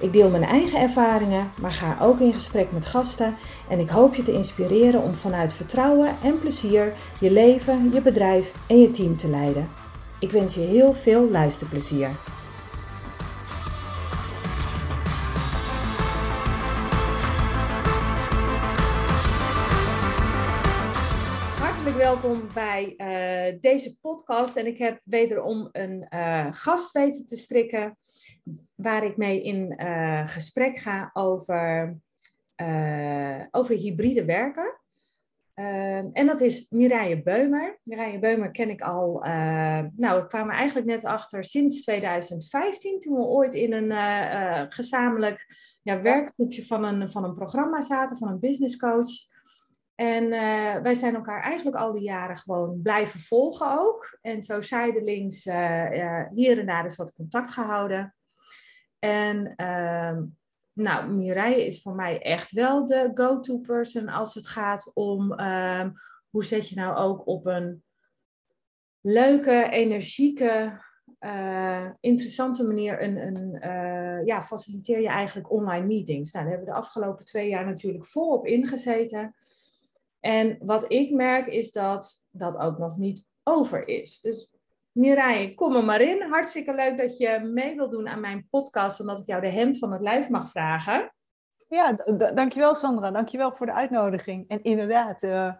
Ik deel mijn eigen ervaringen, maar ga ook in gesprek met gasten en ik hoop je te inspireren om vanuit vertrouwen en plezier je leven, je bedrijf en je team te leiden. Ik wens je heel veel luisterplezier. Hartelijk welkom bij uh, deze podcast en ik heb wederom een uh, gast weten te strikken waar ik mee in uh, gesprek ga over, uh, over hybride werken. Uh, en dat is Mireille Beumer. Mireille Beumer ken ik al, nou, we kwamen eigenlijk net achter sinds 2015, toen we ooit in een gezamenlijk ja, werkgroepje van een, van een programma zaten, van een business coach. En wij zijn elkaar eigenlijk al die jaren gewoon blijven volgen ook. En zo zijdelings hier en daar is wat contact gehouden. En uh, nou, Mireille is voor mij echt wel de go-to person als het gaat om uh, hoe zet je nou ook op een leuke, energieke, uh, interessante manier een, een uh, ja, faciliteer je eigenlijk online meetings. Nou, daar hebben we de afgelopen twee jaar natuurlijk volop ingezeten. En wat ik merk is dat dat ook nog niet over is. Dus Mirai, kom er maar in. Hartstikke leuk dat je mee wilt doen aan mijn podcast en dat ik jou de hemd van het lijf mag vragen. Ja, dankjewel Sandra. Dankjewel voor de uitnodiging. En inderdaad, uh,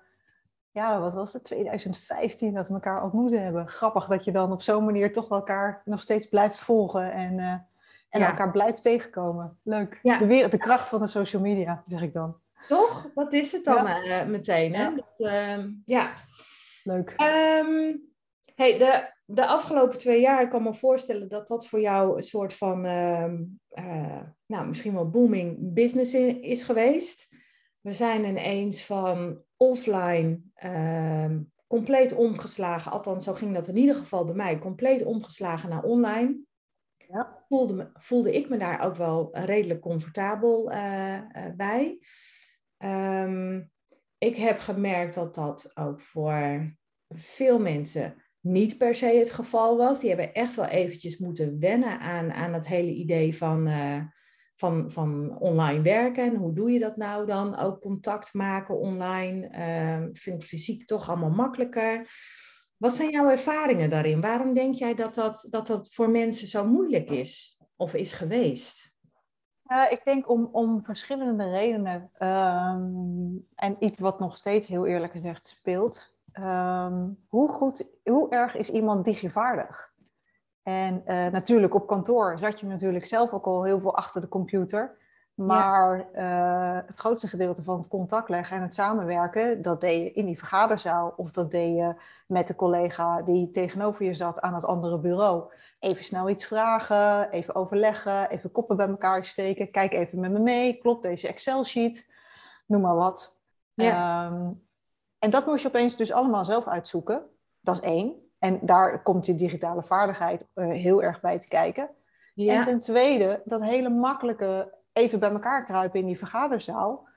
ja, wat was het? 2015 dat we elkaar ontmoet hebben. Grappig dat je dan op zo'n manier toch elkaar nog steeds blijft volgen en, uh, en elkaar blijft tegenkomen. Leuk. Ja. De, wereld, de kracht van de social media, zeg ik dan. Toch? Dat is het dan ja. uh, meteen, hè? Dat, ehm, ja. Leuk. Um, hey, de de afgelopen twee jaar, ik kan me voorstellen dat dat voor jou een soort van, uh, uh, nou, misschien wel booming business is geweest. We zijn ineens van offline uh, compleet omgeslagen, althans zo ging dat in ieder geval bij mij, compleet omgeslagen naar online. Ja. Voelde, me, voelde ik me daar ook wel redelijk comfortabel uh, bij. Um, ik heb gemerkt dat dat ook voor veel mensen niet per se het geval was. Die hebben echt wel eventjes moeten wennen aan, aan het hele idee van, uh, van, van online werken. En hoe doe je dat nou dan? Ook contact maken online. Uh, vind ik fysiek toch allemaal makkelijker. Wat zijn jouw ervaringen daarin? Waarom denk jij dat dat, dat, dat voor mensen zo moeilijk is of is geweest? Ik denk om, om verschillende redenen. Um, en iets wat nog steeds heel eerlijk gezegd speelt. Um, hoe, goed, hoe erg is iemand digivaardig? En uh, natuurlijk op kantoor zat je natuurlijk zelf ook al heel veel achter de computer. Maar ja. uh, het grootste gedeelte van het contact leggen en het samenwerken, dat deed je in die vergaderzaal. Of dat deed je met de collega die tegenover je zat aan het andere bureau. Even snel iets vragen, even overleggen, even koppen bij elkaar steken. Kijk even met me mee, klopt deze Excel-sheet? Noem maar wat. Ja. Um, en dat moest je opeens dus allemaal zelf uitzoeken. Dat is één. En daar komt je digitale vaardigheid uh, heel erg bij te kijken. Ja. En ten tweede, dat hele makkelijke even bij elkaar kruipen in die vergaderzaal.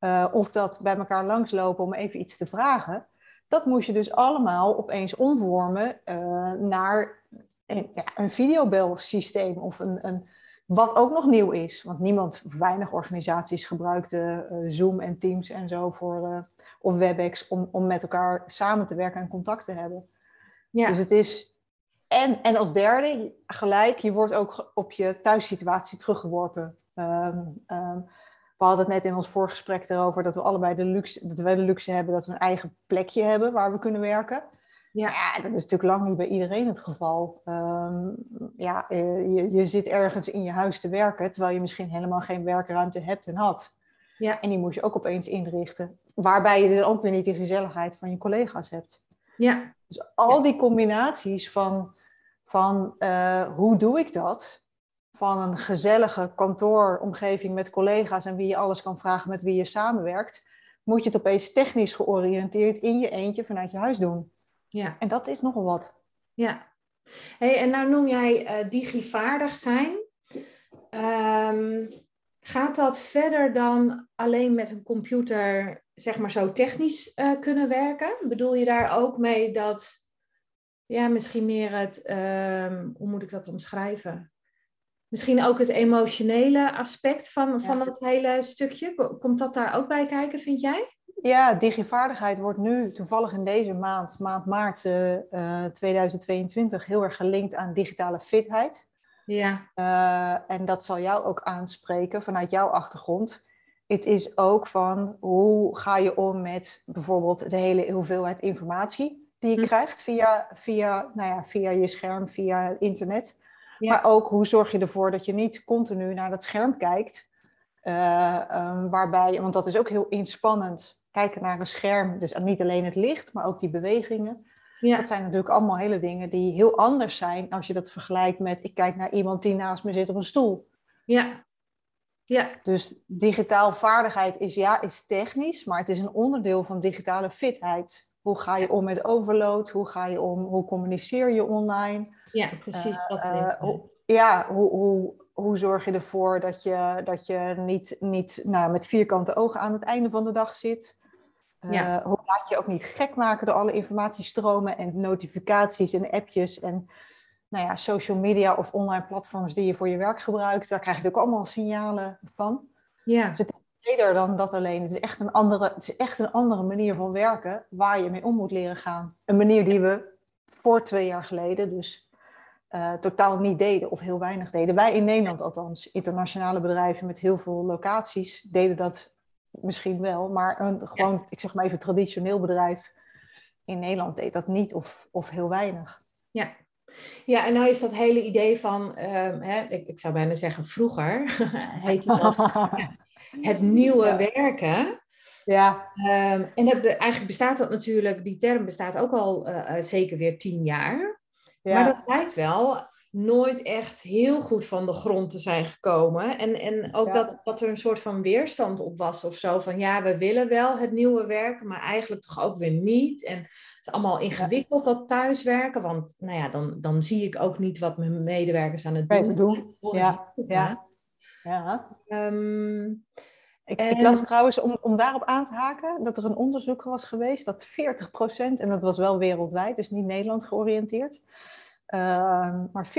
Uh, of dat bij elkaar langslopen om even iets te vragen. Dat moest je dus allemaal opeens omvormen uh, naar een, ja, een videobelsysteem. Of een, een, wat ook nog nieuw is. Want niemand, weinig organisaties gebruikten Zoom en Teams en zo voor of WebEx om, om met elkaar samen te werken en contact te hebben. Ja. Dus het is. En, en als derde, gelijk, je wordt ook op je thuissituatie teruggeworpen. Um, um, we hadden het net in ons voorgesprek erover dat we allebei de luxe, dat wij de luxe hebben dat we een eigen plekje hebben waar we kunnen werken. Ja, ja dat is natuurlijk lang niet bij iedereen het geval. Um, ja, eh, je, je zit ergens in je huis te werken, terwijl je misschien helemaal geen werkruimte hebt en had. Ja. En die moest je ook opeens inrichten. Waarbij je dan ook weer niet de gezelligheid van je collega's hebt. Ja. Dus al die combinaties van, van uh, hoe doe ik dat? Van een gezellige kantooromgeving met collega's en wie je alles kan vragen, met wie je samenwerkt. moet je het opeens technisch georiënteerd in je eentje vanuit je huis doen. Ja. En dat is nogal wat. Ja. Hey, en nou noem jij uh, digivaardig zijn. Um, gaat dat verder dan alleen met een computer, zeg maar zo technisch uh, kunnen werken? Bedoel je daar ook mee dat, ja, misschien meer het, um, hoe moet ik dat omschrijven? Misschien ook het emotionele aspect van, van dat hele stukje. Komt dat daar ook bij kijken, vind jij? Ja, digivaardigheid wordt nu toevallig in deze maand, maand maart uh, 2022, heel erg gelinkt aan digitale fitheid. Ja. Uh, en dat zal jou ook aanspreken vanuit jouw achtergrond. Het is ook van hoe ga je om met bijvoorbeeld de hele hoeveelheid informatie die je hm. krijgt via, via, nou ja, via je scherm, via internet. Ja. Maar ook hoe zorg je ervoor dat je niet continu naar dat scherm kijkt. Uh, um, waarbij, want dat is ook heel inspannend kijken naar een scherm, dus niet alleen het licht, maar ook die bewegingen. Ja. Dat zijn natuurlijk allemaal hele dingen die heel anders zijn als je dat vergelijkt met ik kijk naar iemand die naast me zit op een stoel. Ja. Ja. Dus digitaal vaardigheid is ja, is technisch, maar het is een onderdeel van digitale fitheid. Hoe ga je om met overload? Hoe ga je om? Hoe communiceer je online? Ja, precies. Uh, dat uh, hoe, ja, hoe, hoe, hoe zorg je ervoor dat je, dat je niet, niet nou, met vierkante ogen aan het einde van de dag zit? Ja. Uh, hoe laat je ook niet gek maken door alle informatiestromen en notificaties en appjes en nou ja, social media of online platforms die je voor je werk gebruikt. Daar krijg je ook allemaal signalen van. Ja. Dus het is breder dan dat alleen. Het is, echt een andere, het is echt een andere manier van werken waar je mee om moet leren gaan. Een manier die we voor twee jaar geleden dus uh, totaal niet deden of heel weinig deden. Wij in Nederland althans, internationale bedrijven met heel veel locaties, deden dat misschien wel, maar een gewoon, ik zeg maar even, traditioneel bedrijf in Nederland deed dat niet of, of heel weinig. Ja. Ja, en nou is dat hele idee van, um, hè, ik, ik, zou bijna zeggen vroeger, heette dat het nieuwe werken. Ja. Um, en eigenlijk bestaat dat natuurlijk, die term bestaat ook al uh, zeker weer tien jaar. Ja. Maar dat lijkt wel nooit echt heel goed van de grond te zijn gekomen. En, en ook dat, dat er een soort van weerstand op was of zo. Van ja, we willen wel het nieuwe werken, maar eigenlijk toch ook weer niet. En het is allemaal ingewikkeld dat thuiswerken. Want nou ja, dan, dan zie ik ook niet wat mijn medewerkers aan het doen. doen. Ja, ja. ja. Um, ik, en... ik, las trouwens, om, om daarop aan te haken, dat er een onderzoek was geweest dat 40%, en dat was wel wereldwijd, dus niet Nederland georiënteerd, uh, maar 40%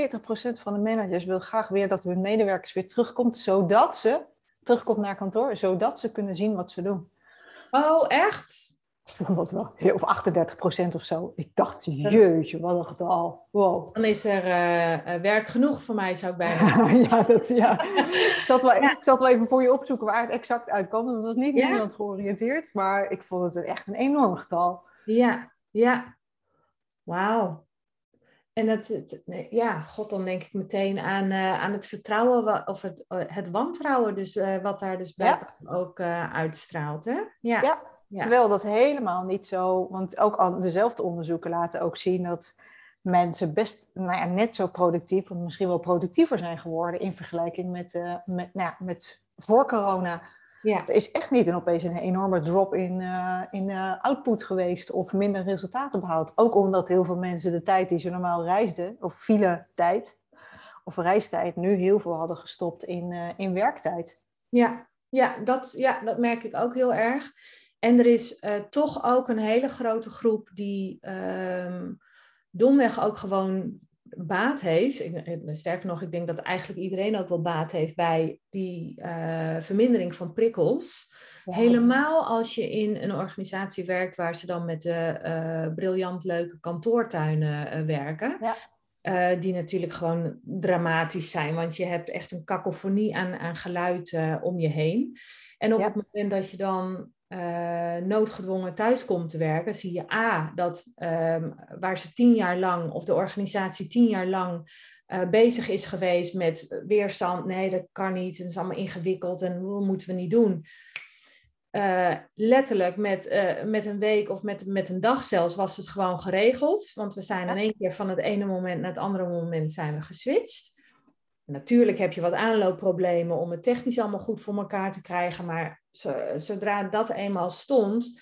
van de managers wil graag weer dat hun medewerkers weer terugkomt, zodat ze terugkomt naar kantoor, zodat ze kunnen zien wat ze doen. Oh, echt? Ik vond dat wel of 38% of zo. Ik dacht, jeetje, wat een getal. Wow. Dan is er uh, werk genoeg voor mij, zou ik bijna ja, dat, ja. ik, zal wel, ja. ik zal wel even voor je opzoeken waar het exact uitkomt. Dat was niet ja. Nederland georiënteerd, maar ik vond het echt een enorm getal. Ja, ja. Wauw. En het, het, ja, god, dan denk ik meteen aan, uh, aan het vertrouwen of het, het wantrouwen, dus uh, wat daar dus bij ja. ook uh, uitstraalt. Hè? Ja. ja. Ja. Terwijl dat helemaal niet zo, want ook al dezelfde onderzoeken laten ook zien dat mensen best nou ja, net zo productief, of misschien wel productiever zijn geworden in vergelijking met, met, nou ja, met voor corona. Ja. Er is echt niet een, opeens een enorme drop in, uh, in uh, output geweest of minder resultaten behaald. Ook omdat heel veel mensen de tijd die ze normaal reisden, of file tijd of reistijd, nu heel veel hadden gestopt in, in werktijd. Ja, ja, dat, ja, dat merk ik ook heel erg. En er is toch ook een hele grote groep die um, domweg ook gewoon baat heeft. Sterker nog, ik denk dat eigenlijk iedereen ook wel baat heeft bij die uh, vermindering van prikkels. Ja. Helemaal als je in een organisatie werkt waar ze dan met de uh, briljant leuke kantoortuinen werken. Ja. Uh, die natuurlijk gewoon dramatisch zijn, want je hebt echt een kakofonie aan, aan geluid uh, om je heen. En op ja. het moment dat je dan uh, noodgedwongen thuis komt te werken, zie je A, dat um, waar ze tien jaar lang, of de organisatie tien jaar lang bezig is geweest met weerstand, nee, dat kan niet, het is allemaal ingewikkeld en dat moeten we niet doen. Uh, letterlijk met, uh, met een week of met, met een dag zelfs was het gewoon geregeld. Want we zijn in één keer van het ene moment naar het andere moment zijn we geswitcht. Natuurlijk heb je wat aanloopproblemen om het technisch allemaal goed voor elkaar te krijgen, maar zodra dat eenmaal stond,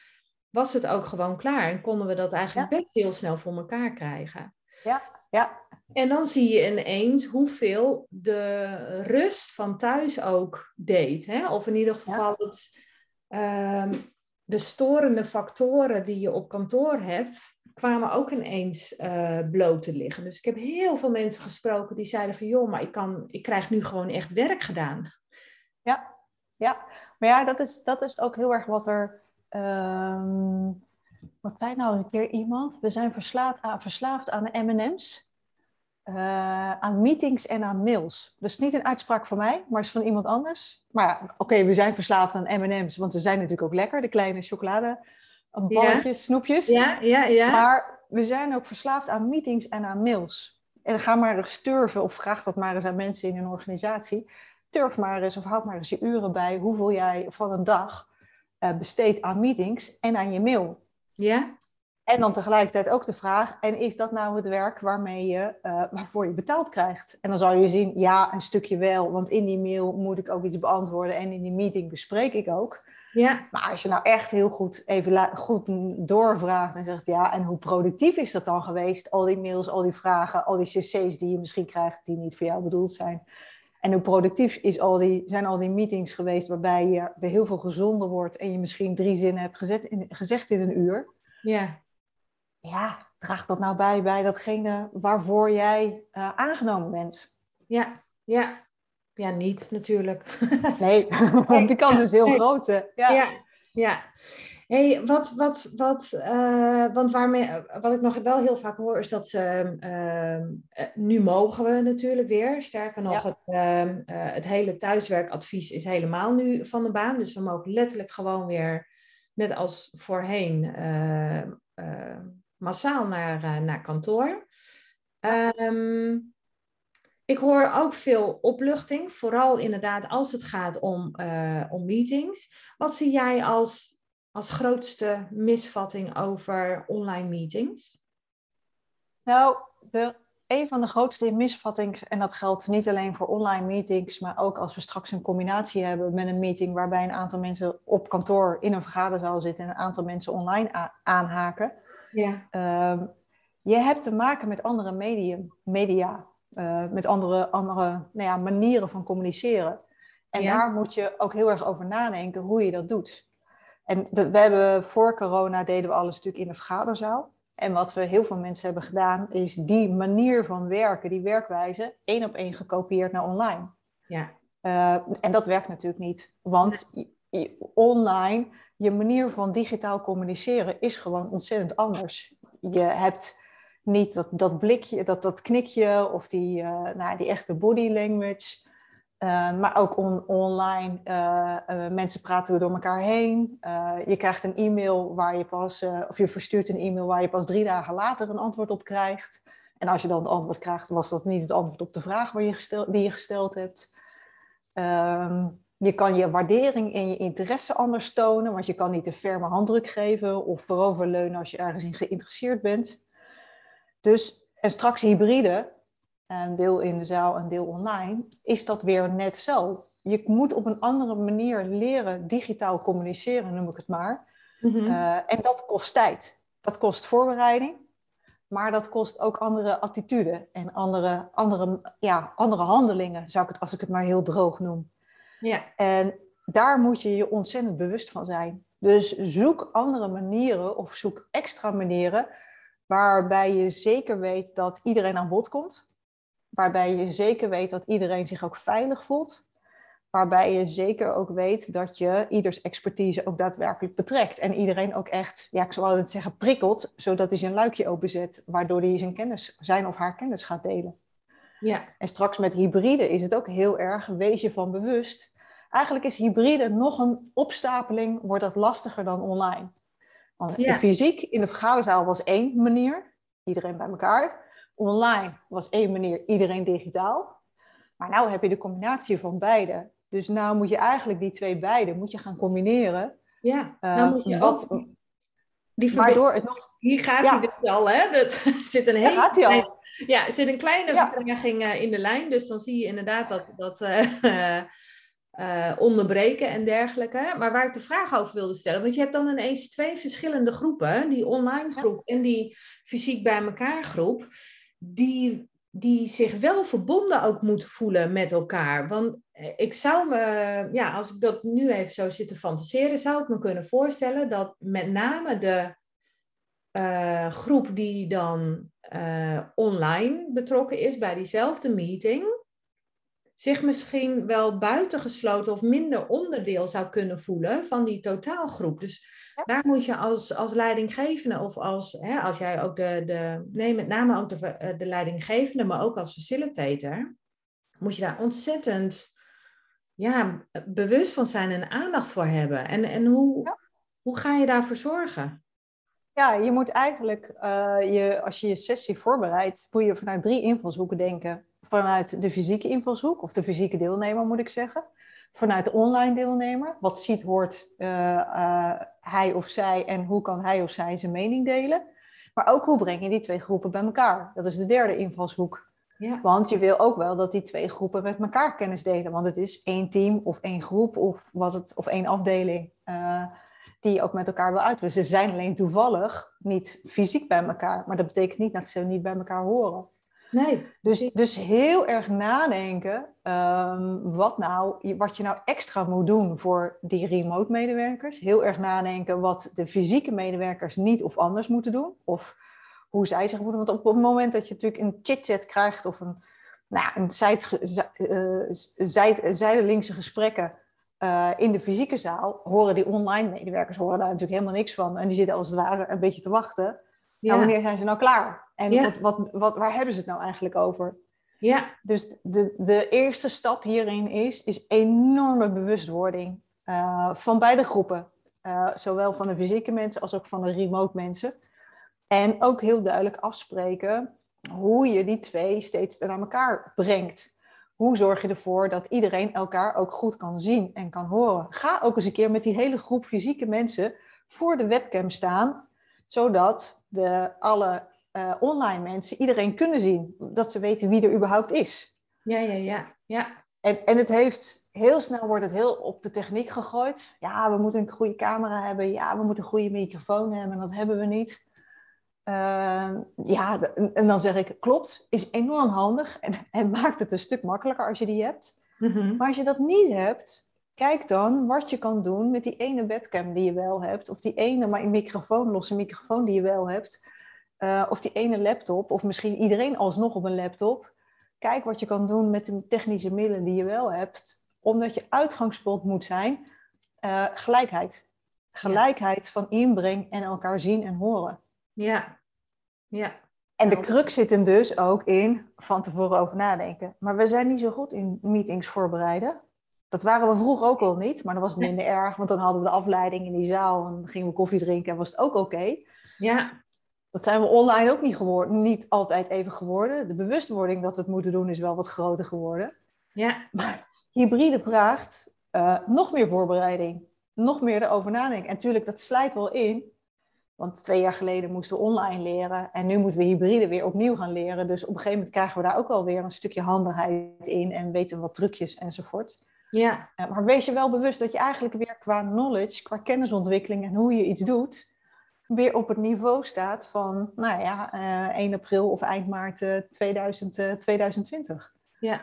was het ook gewoon klaar en konden we dat eigenlijk best heel snel voor elkaar krijgen. Ja, ja. En dan zie je ineens hoeveel de rust van thuis ook deed. Hè? Of in ieder geval het, ehm, de storende factoren die je op kantoor hebt, kwamen ook ineens uh, bloot te liggen. Dus ik heb heel veel mensen gesproken die zeiden van joh, maar ik, kan, ik krijg nu gewoon echt werk gedaan. Ja, ja. Maar ja, dat is, dat is ook heel erg wat er. Ehm, wat zei nou een keer iemand? We zijn verslaafd aan, verslaafd aan MM's. Uh, aan meetings en aan mails. Dus niet een uitspraak van mij, maar is van iemand anders. Maar ja, oké, we zijn verslaafd aan M&M's, want ze zijn natuurlijk ook lekker, de kleine chocolade balletjes, ja. snoepjes. Ja, ja, ja. Maar we zijn ook verslaafd aan meetings en aan mails. En ga maar eens turven, of vraag dat maar eens aan mensen in een organisatie. Turf maar eens of houd maar eens je uren bij hoeveel jij van een dag uh, besteedt aan meetings en aan je mail. Ja. En dan tegelijkertijd ook de vraag, en is dat nou het werk waarmee je, uh, waarvoor je betaald krijgt? En dan zal je zien, ja, een stukje wel, want in die mail moet ik ook iets beantwoorden en in die meeting bespreek ik ook. Ja. Maar als je nou echt heel goed even goed doorvraagt en zegt, ja, en hoe productief is dat dan geweest? Al die mails, al die vragen, al die cc's die je misschien krijgt die niet voor jou bedoeld zijn. En hoe productief is al die, zijn al die meetings geweest waarbij je er heel veel gezonder wordt en je misschien drie zinnen hebt gezet in, gezegd in een uur? Ja ja, draagt dat nou bij bij datgene waarvoor jij uh, aangenomen bent? Ja, ja. Ja, niet natuurlijk. Nee, want die kans is heel groot. Ja, ja. ja. Hey, wat, wat, wat, uh, want waarmee, wat ik nog wel heel vaak hoor, is dat ze, uh, nu mogen we natuurlijk weer. Sterker nog, ja. het, het hele thuiswerkadvies is helemaal nu van de baan. Dus we mogen letterlijk gewoon weer, net als voorheen, massaal naar, naar kantoor. Um, ik hoor ook veel opluchting, vooral inderdaad als het gaat om, om meetings. Wat zie jij als, als grootste misvatting over online meetings? Nou, de, een van de grootste misvattingen, en dat geldt niet alleen voor online meetings, maar ook als we straks een combinatie hebben met een meeting waarbij een aantal mensen op kantoor in een vergaderzaal zitten en een aantal mensen online aanhaken, ja. Um, je hebt te maken met andere medium, media, uh, met andere, andere nou ja, manieren van communiceren. En ja. daar moet je ook heel erg over nadenken hoe je dat doet. En de, we hebben voor corona deden we alles natuurlijk in de vergaderzaal. En wat we heel veel mensen hebben gedaan, is die manier van werken, die werkwijze, één op één gekopieerd naar online. Ja. Uh, en dat werkt natuurlijk niet, want online je manier van digitaal communiceren is gewoon ontzettend anders. Je hebt niet dat, dat blikje, dat, dat knikje of die, uh, nou, die echte body language. Uh, maar ook on, online, uh, mensen praten door elkaar heen. je krijgt een e-mail waar je pas, of je verstuurt een e-mail waar je pas drie dagen later een antwoord op krijgt. En als je dan het antwoord krijgt, was dat niet het antwoord op de vraag waar je gesteld, die je gesteld hebt. Ehm, je kan je waardering en je interesse anders tonen, want je kan niet een ferme handdruk geven of vooroverleunen als je ergens in geïnteresseerd bent. Dus, en straks hybride, een deel in de zaal, een deel online, is dat weer net zo. Je moet op een andere manier leren digitaal communiceren, noem ik het maar. Mm -hmm. uh, en dat kost tijd. Dat kost voorbereiding, maar dat kost ook andere attitude en andere, andere, ja, andere handelingen, zou ik het, als ik het maar heel droog noem. Ja. En daar moet je je ontzettend bewust van zijn. Dus zoek andere manieren of zoek extra manieren waarbij je zeker weet dat iedereen aan bod komt. Waarbij je zeker weet dat iedereen zich ook veilig voelt. Waarbij je zeker ook weet dat je ieders expertise ook daadwerkelijk betrekt. En iedereen ook echt, ja, ik zou altijd zeggen, prikkelt, zodat hij zijn luikje openzet, waardoor hij zijn kennis, zijn of haar kennis gaat delen. Ja. En straks met hybride is het ook heel erg, wees je van bewust Eigenlijk is hybride nog een opstapeling, wordt dat lastiger dan online. Want ja. fysiek in de vergaderzaal was één manier, iedereen bij elkaar. Online was één manier, iedereen digitaal. Maar nu heb je de combinatie van beide. Dus nou moet je eigenlijk die twee beide moet je gaan combineren. Ja, uh, nou moet je wat, ook... Die waardoor het nog... Hier gaat ja. hij dus al, hè? Dat zit een hele... gaat hij al. Ja, er zit een kleine ja. vertraging in de lijn. Dus dan zie je inderdaad dat, dat uh, onderbreken en dergelijke. Maar waar ik de vraag over wilde stellen, want je hebt dan ineens twee verschillende groepen, die online groep en die fysiek bij elkaar groep, die, die zich wel verbonden ook moeten voelen met elkaar. Want eh, ik zou me, ja, als ik dat nu even zo zit te fantaseren, zou ik me kunnen voorstellen dat met name de uh, groep die dan online betrokken is bij diezelfde meeting, zich misschien wel buitengesloten of minder onderdeel zou kunnen voelen van die totaalgroep. Dus daar moet je als, als leidinggevende of als, hè, als jij ook de, de, nee, met name ook de, eh, de leidinggevende, maar ook als facilitator, moet je daar ontzettend ja, bewust van zijn en aandacht voor hebben. En, en hoe, hoe ga je daarvoor zorgen? Ja, je moet eigenlijk, uh, je, als je je sessie voorbereidt, moet je vanuit drie invalshoeken denken vanuit de fysieke invalshoek, of de fysieke deelnemer moet ik zeggen. Vanuit de online deelnemer, wat ziet, hoort uh, uh, hij of zij en hoe kan hij of zij zijn mening delen. Maar ook hoe breng je die twee groepen bij elkaar? Dat is de derde invalshoek. Ja. Want je wil ook wel dat die twee groepen met elkaar kennis delen. Want het is één team of één groep of, wat het, of één afdeling uh, die je ook met elkaar wil uitrusten. Ze zijn alleen toevallig niet fysiek bij elkaar. Maar dat betekent niet dat ze niet bij elkaar horen. Nee. Dus, dus heel erg nadenken um, wat, nou, wat je nou extra moet doen voor die remote medewerkers. Heel erg nadenken wat de fysieke medewerkers niet of anders moeten doen. Of hoe zij zich moeten. Want op het moment dat je natuurlijk een chit-chat krijgt of een, nou, een uh, zijdelingse gesprekken uh, in de fysieke zaal, horen die online medewerkers horen daar natuurlijk helemaal niks van. En die zitten als het ware een beetje te wachten. Ja. wanneer zijn ze nou klaar? En wat, wat, wat, waar hebben ze het nou eigenlijk over? Ja. Dus de, de eerste stap hierin is, is enorme bewustwording uh, van beide groepen. Uh, zowel van de fysieke mensen als ook van de remote mensen. En ook heel duidelijk afspreken hoe je die twee steeds naar elkaar brengt. Hoe zorg je ervoor dat iedereen elkaar ook goed kan zien en kan horen? Ga ook eens een keer met die hele groep fysieke mensen voor de webcam staan, zodat de, alle uh, online mensen iedereen kunnen zien. Dat ze weten wie er überhaupt is. Ja, ja, ja. ja. En, en het heeft heel snel wordt het heel op de techniek gegooid. Ja, we moeten een goede camera hebben. Ja, we moeten een goede microfoon hebben. En dat hebben we niet. Uh, ja, en dan zeg ik, klopt, is enorm handig en, en maakt het een stuk makkelijker als je die hebt. Mm Maar als je dat niet hebt, kijk dan wat je kan doen met die ene webcam die je wel hebt, of die ene maar een microfoon, losse microfoon die je wel hebt, uh, of die ene laptop, of misschien iedereen alsnog op een laptop. Kijk wat je kan doen met de technische middelen die je wel hebt, omdat je uitgangspunt moet zijn uh, gelijkheid. Gelijkheid van inbreng en elkaar zien en horen. Ja, ja. En de crux zit hem dus ook in van tevoren over nadenken. Maar we zijn niet zo goed in meetings voorbereiden. Dat waren we vroeger ook al niet, maar dan was het minder erg, want dan hadden we de afleiding in die zaal en gingen we koffie drinken en was het ook oké. Ja. Dat zijn we online ook niet, geworden, niet altijd even geworden. De bewustwording dat we het moeten doen is wel wat groter geworden. Ja. Maar hybride vraagt uh, nog meer voorbereiding, nog meer erover nadenken. En natuurlijk, dat slijt wel in. Want twee jaar geleden moesten we online leren en nu moeten we hybride weer opnieuw gaan leren. Dus op een gegeven moment krijgen we daar ook wel weer een stukje handigheid in en weten wat trucjes enzovoort. Ja. Maar wees je wel bewust dat je eigenlijk weer qua knowledge, qua kennisontwikkeling en hoe je iets doet, weer op het niveau staat van, nou ja, uh, eh, 1 april of eind maart uh, 2000, 2020. Ja.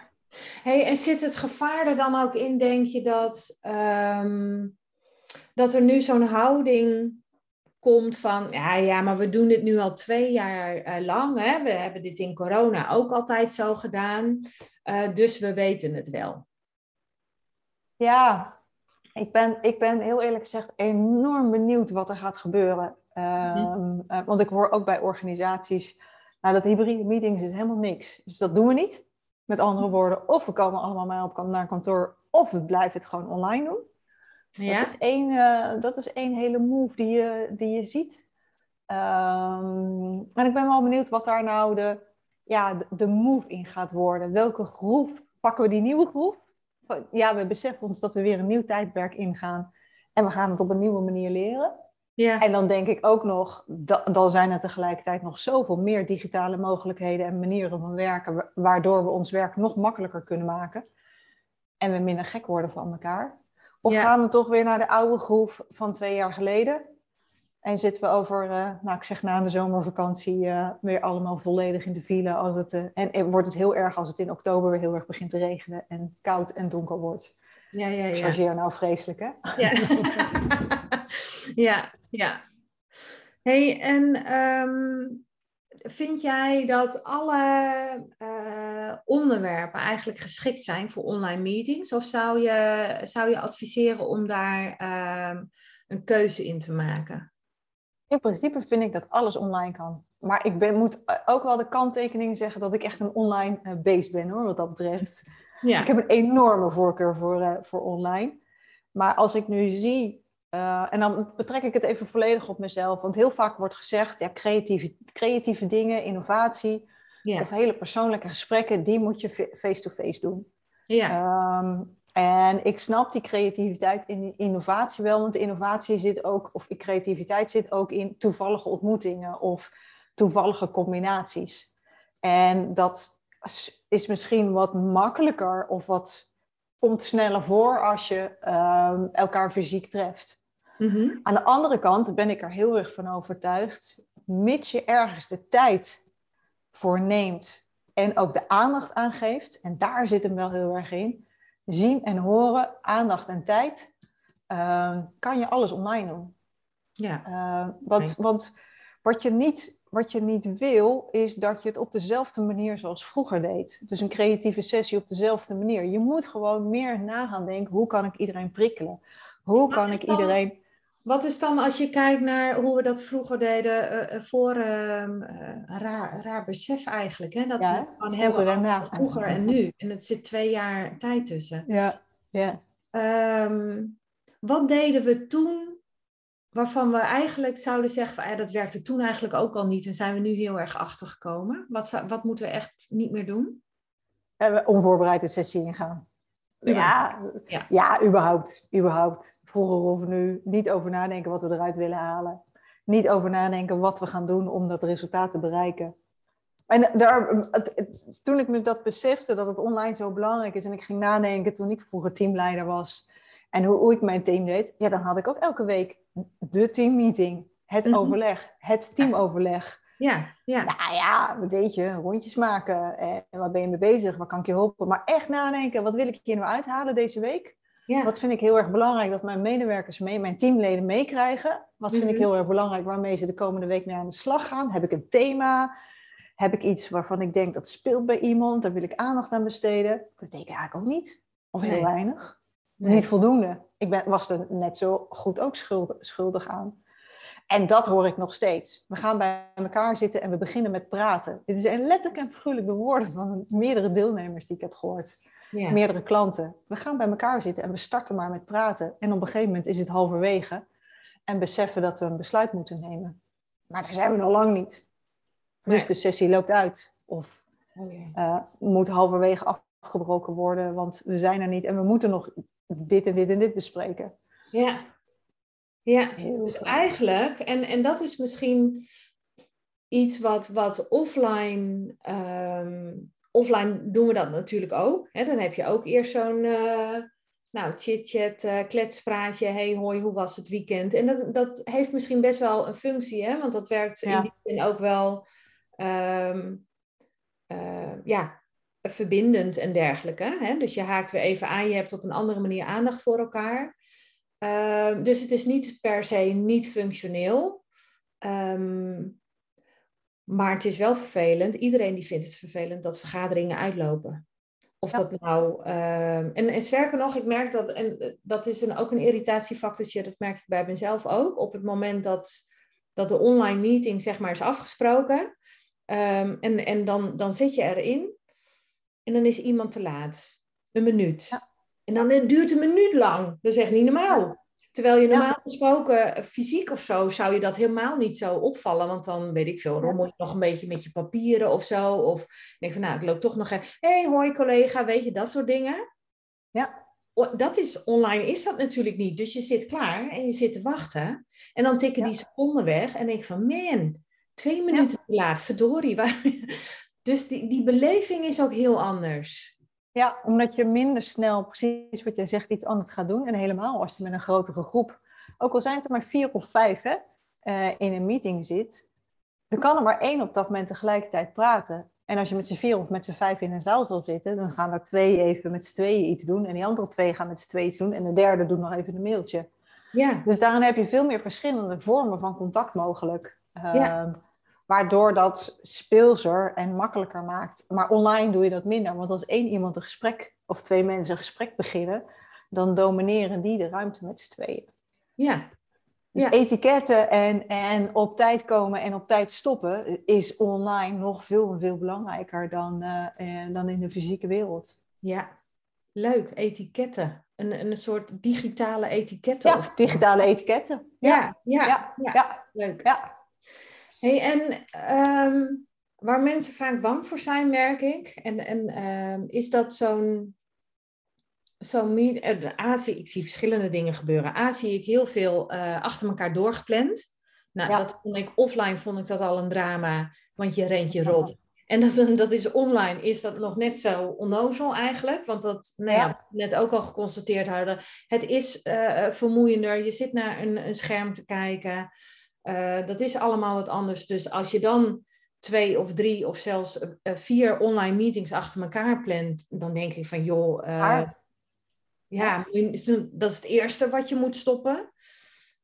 Hey, en zit het gevaar er dan ook in, denk je, dat, um, dat er nu zo'n houding komt van, ja, ja, maar we doen dit nu al twee jaar lang. Hè? We hebben dit in corona ook altijd zo gedaan. Uh, dus we weten het wel. Ja, ik ben, ik ben heel eerlijk gezegd enorm benieuwd wat er gaat gebeuren. Um, uh, want ik hoor ook bij organisaties, nou dat hybride meetings is helemaal niks. Dus dat doen we niet. Met andere woorden, of we komen allemaal op, naar kantoor, of we blijven het gewoon online doen. Ja. Dat, is één, uh, dat is één hele move die je, die je ziet. Um, en ik ben wel benieuwd wat daar nou de, ja, de, de move in gaat worden. Welke groep, pakken we die nieuwe groep? Ja, we beseffen ons dat we weer een nieuw tijdperk ingaan. En we gaan het op een nieuwe manier leren. Ja. En dan denk ik ook nog, dan zijn er tegelijkertijd nog zoveel meer digitale mogelijkheden en manieren van werken, waardoor we ons werk nog makkelijker kunnen maken. En we minder gek worden van elkaar. Of gaan we toch weer naar de oude groef van twee jaar geleden? En zitten we over, uh, nou ik zeg na de zomervakantie, uh, weer allemaal volledig in de file. Als het, uh, en, wordt het heel erg als het in oktober weer heel erg begint te regenen en koud en donker wordt. Ja, ja, ja. Chargeer nou vreselijk, hè? Ja, ja. ja. hey, en um, vind jij dat alle onderwerpen eigenlijk geschikt zijn voor online meetings? Of zou je, zou je adviseren om daar uh, een keuze in te maken? In principe vind ik dat alles online kan. Maar ik ben, moet ook wel de kanttekening zeggen dat ik echt een online uh, beest ben hoor, wat dat betreft. Ja. Ik heb een enorme voorkeur voor, uh, voor online. Maar als ik nu zie, uh, en dan betrek ik het even volledig op mezelf, want heel vaak wordt gezegd, ja, creatieve, creatieve dingen, innovatie ja. of hele persoonlijke gesprekken, die moet je face-to-face -face doen. Ja. Um, en ik snap die creativiteit in innovatie wel, want innovatie zit ook, of creativiteit zit ook in toevallige ontmoetingen of toevallige combinaties. En dat is misschien wat makkelijker of wat komt sneller voor als je um, elkaar fysiek treft. Mhm. Aan de andere kant ben ik er heel erg van overtuigd, mits je ergens de tijd voor neemt en ook de aandacht aangeeft, en daar zit hem wel heel erg in, zien en horen, aandacht en tijd, uh, kan je alles online doen. Ja. Uh, wat, Want wat je, niet, wat je niet wil, is dat je het op dezelfde manier zoals vroeger deed. Dus een creatieve sessie op dezelfde manier. Je moet gewoon meer na gaan denken, hoe kan ik iedereen prikkelen? Hoe kan ik iedereen wat is dan als je kijkt naar hoe we dat vroeger deden uh, voor uh, raar, raar besef eigenlijk, hè? dat ja, we gewoon hebben en vroeger en nu. En het zit twee jaar tijd tussen. Ja, ja. Um, wat deden we toen waarvan we eigenlijk zouden zeggen van, ja, dat werkte toen eigenlijk ook al niet en zijn we nu heel erg achtergekomen? Wat, wat moeten we echt niet meer doen? onvoorbereid de sessie ingaan. Ja, ja, ja, überhaupt. überhaupt vroeger of nu niet over nadenken wat we eruit willen halen. Niet over nadenken wat we gaan doen om dat resultaat te bereiken. En daar, toen ik me dat besefte, dat het online zo belangrijk is, en ik ging nadenken toen ik vroeger teamleider was en hoe, hoe ik mijn team deed, ja, dan had ik ook elke week de teammeeting, het mhm. overleg, het teamoverleg. Ja, ja. Nou ja, weet je, rondjes maken. En waar ben je mee bezig? Waar kan ik je helpen? Maar echt nadenken, wat wil ik hier nou uithalen deze week? Ja. Wat vind ik heel erg belangrijk dat mijn medewerkers mee, mijn teamleden meekrijgen? Wat vind ik mhm. heel erg belangrijk waarmee ze de komende week mee aan de slag gaan? Heb ik een thema? Heb ik iets waarvan ik denk dat speelt bij iemand? Daar wil ik aandacht aan besteden? Dat betekent eigenlijk ook niet. Of heel weinig. Niet voldoende. Ik ben, was er net zo goed ook schuldig, schuldig aan. En dat hoor ik nog steeds. We gaan bij elkaar zitten en we beginnen met praten. Dit is letterlijk en figuurlijk de woorden van meerdere deelnemers die ik heb gehoord ja. meerdere klanten. We gaan bij elkaar zitten en we starten maar met praten. En op een gegeven moment is het halverwege en beseffen dat we een besluit moeten nemen. Maar daar zijn we nog lang niet. Dus de sessie loopt uit. Of uh, moet halverwege afgebroken worden, want we zijn er niet en we moeten nog dit en dit en dit bespreken. Ja, ja. dus eigenlijk, en, en dat is misschien iets wat, wat offline ehm, offline doen we dat natuurlijk ook. Hè? Dan heb je ook eerst zo'n uh, nou, chit-chat, uh, kletspraatje. Hey, hoi, hoe was het weekend? En dat, dat heeft misschien best wel een functie, hè? want dat werkt in die zin ook wel um, uh, ja, verbindend en dergelijke. Hè? Dus je haakt weer even aan, je hebt op een andere manier aandacht voor elkaar. Uh, dus het is niet per se niet functioneel. Um, maar het is wel vervelend. Iedereen die vindt het vervelend dat vergaderingen uitlopen. Of dat nou. Ehm, en, en sterker nog, ik merk dat, en eh, dat is een, ook een irritatiefactortje, dat merk ik bij mezelf ook. Op het moment dat, dat de online meeting zeg maar is afgesproken. Um, en en dan, dan zit je erin. En dan is iemand te laat. Een minuut. Ja. En dan duurt een minuut lang. Dat is echt niet normaal. Terwijl je normaal gesproken eh, fysiek of zo zou je dat helemaal niet zo opvallen. Want dan weet ik veel, rommel je nog een beetje met je papieren of zo. Of denk van nou, ik loop toch nog even. Hé, hey, hoi collega, weet je, dat soort dingen. Ja. dat is, online is dat natuurlijk niet. Dus je zit klaar en je zit te wachten. En dan tikken die seconden weg en denk van, man, twee minuten te laat, verdorie. Dus die, die beleving is ook heel anders. Ja, omdat je minder snel, precies wat jij zegt, iets anders gaat doen. En helemaal als je met een grotere groep, ook al zijn het er maar vier of vijf, hè, uh, in een meeting zit, dan kan er maar één op dat moment tegelijkertijd praten. En als je met z'n vier of met z'n vijf in een zaal zal zitten, dan gaan er twee even met z'n tweeën iets doen. En die andere twee gaan met z'n tweeën iets doen. En de derde doet nog even een mailtje. Ja. Dus daarin heb je veel meer verschillende vormen van contact mogelijk. Ja. Ehm, waardoor dat speelser en makkelijker maakt. Maar online doe je dat minder. Want als één iemand een gesprek, of twee mensen een gesprek beginnen, dan domineren die de ruimte met z'n tweeën. Ja, dus etiketten en, en op tijd komen en op tijd stoppen is online nog veel, veel belangrijker dan, uh, dan in de fysieke wereld. Ja, leuk. Etiketten. Een, een soort digitale etiketten. Ja, of... digitale etiketten. Ja, ja, ja. ja, ja. Leuk. Ja. Hey, en ehm, waar mensen vaak bang voor zijn, merk ik. En, en ehm, is dat zo'n zo meet, A zie ik zie verschillende dingen gebeuren. A zie ik heel veel uh, achter elkaar doorgepland. Nou, dat vond ik offline vond ik dat al een drama, want je rent je rot. En dat, dat is online, is dat nog net zo onnozel eigenlijk. Want dat, nou ja, net ook al geconstateerd hadden. Het is uh, vermoeiender. Je zit naar een, een scherm te kijken. Uh, dat is allemaal wat anders. Dus als je dan twee of drie of zelfs vier online meetings achter elkaar plant, dan denk ik van joh, ja, dat is het eerste wat je moet stoppen.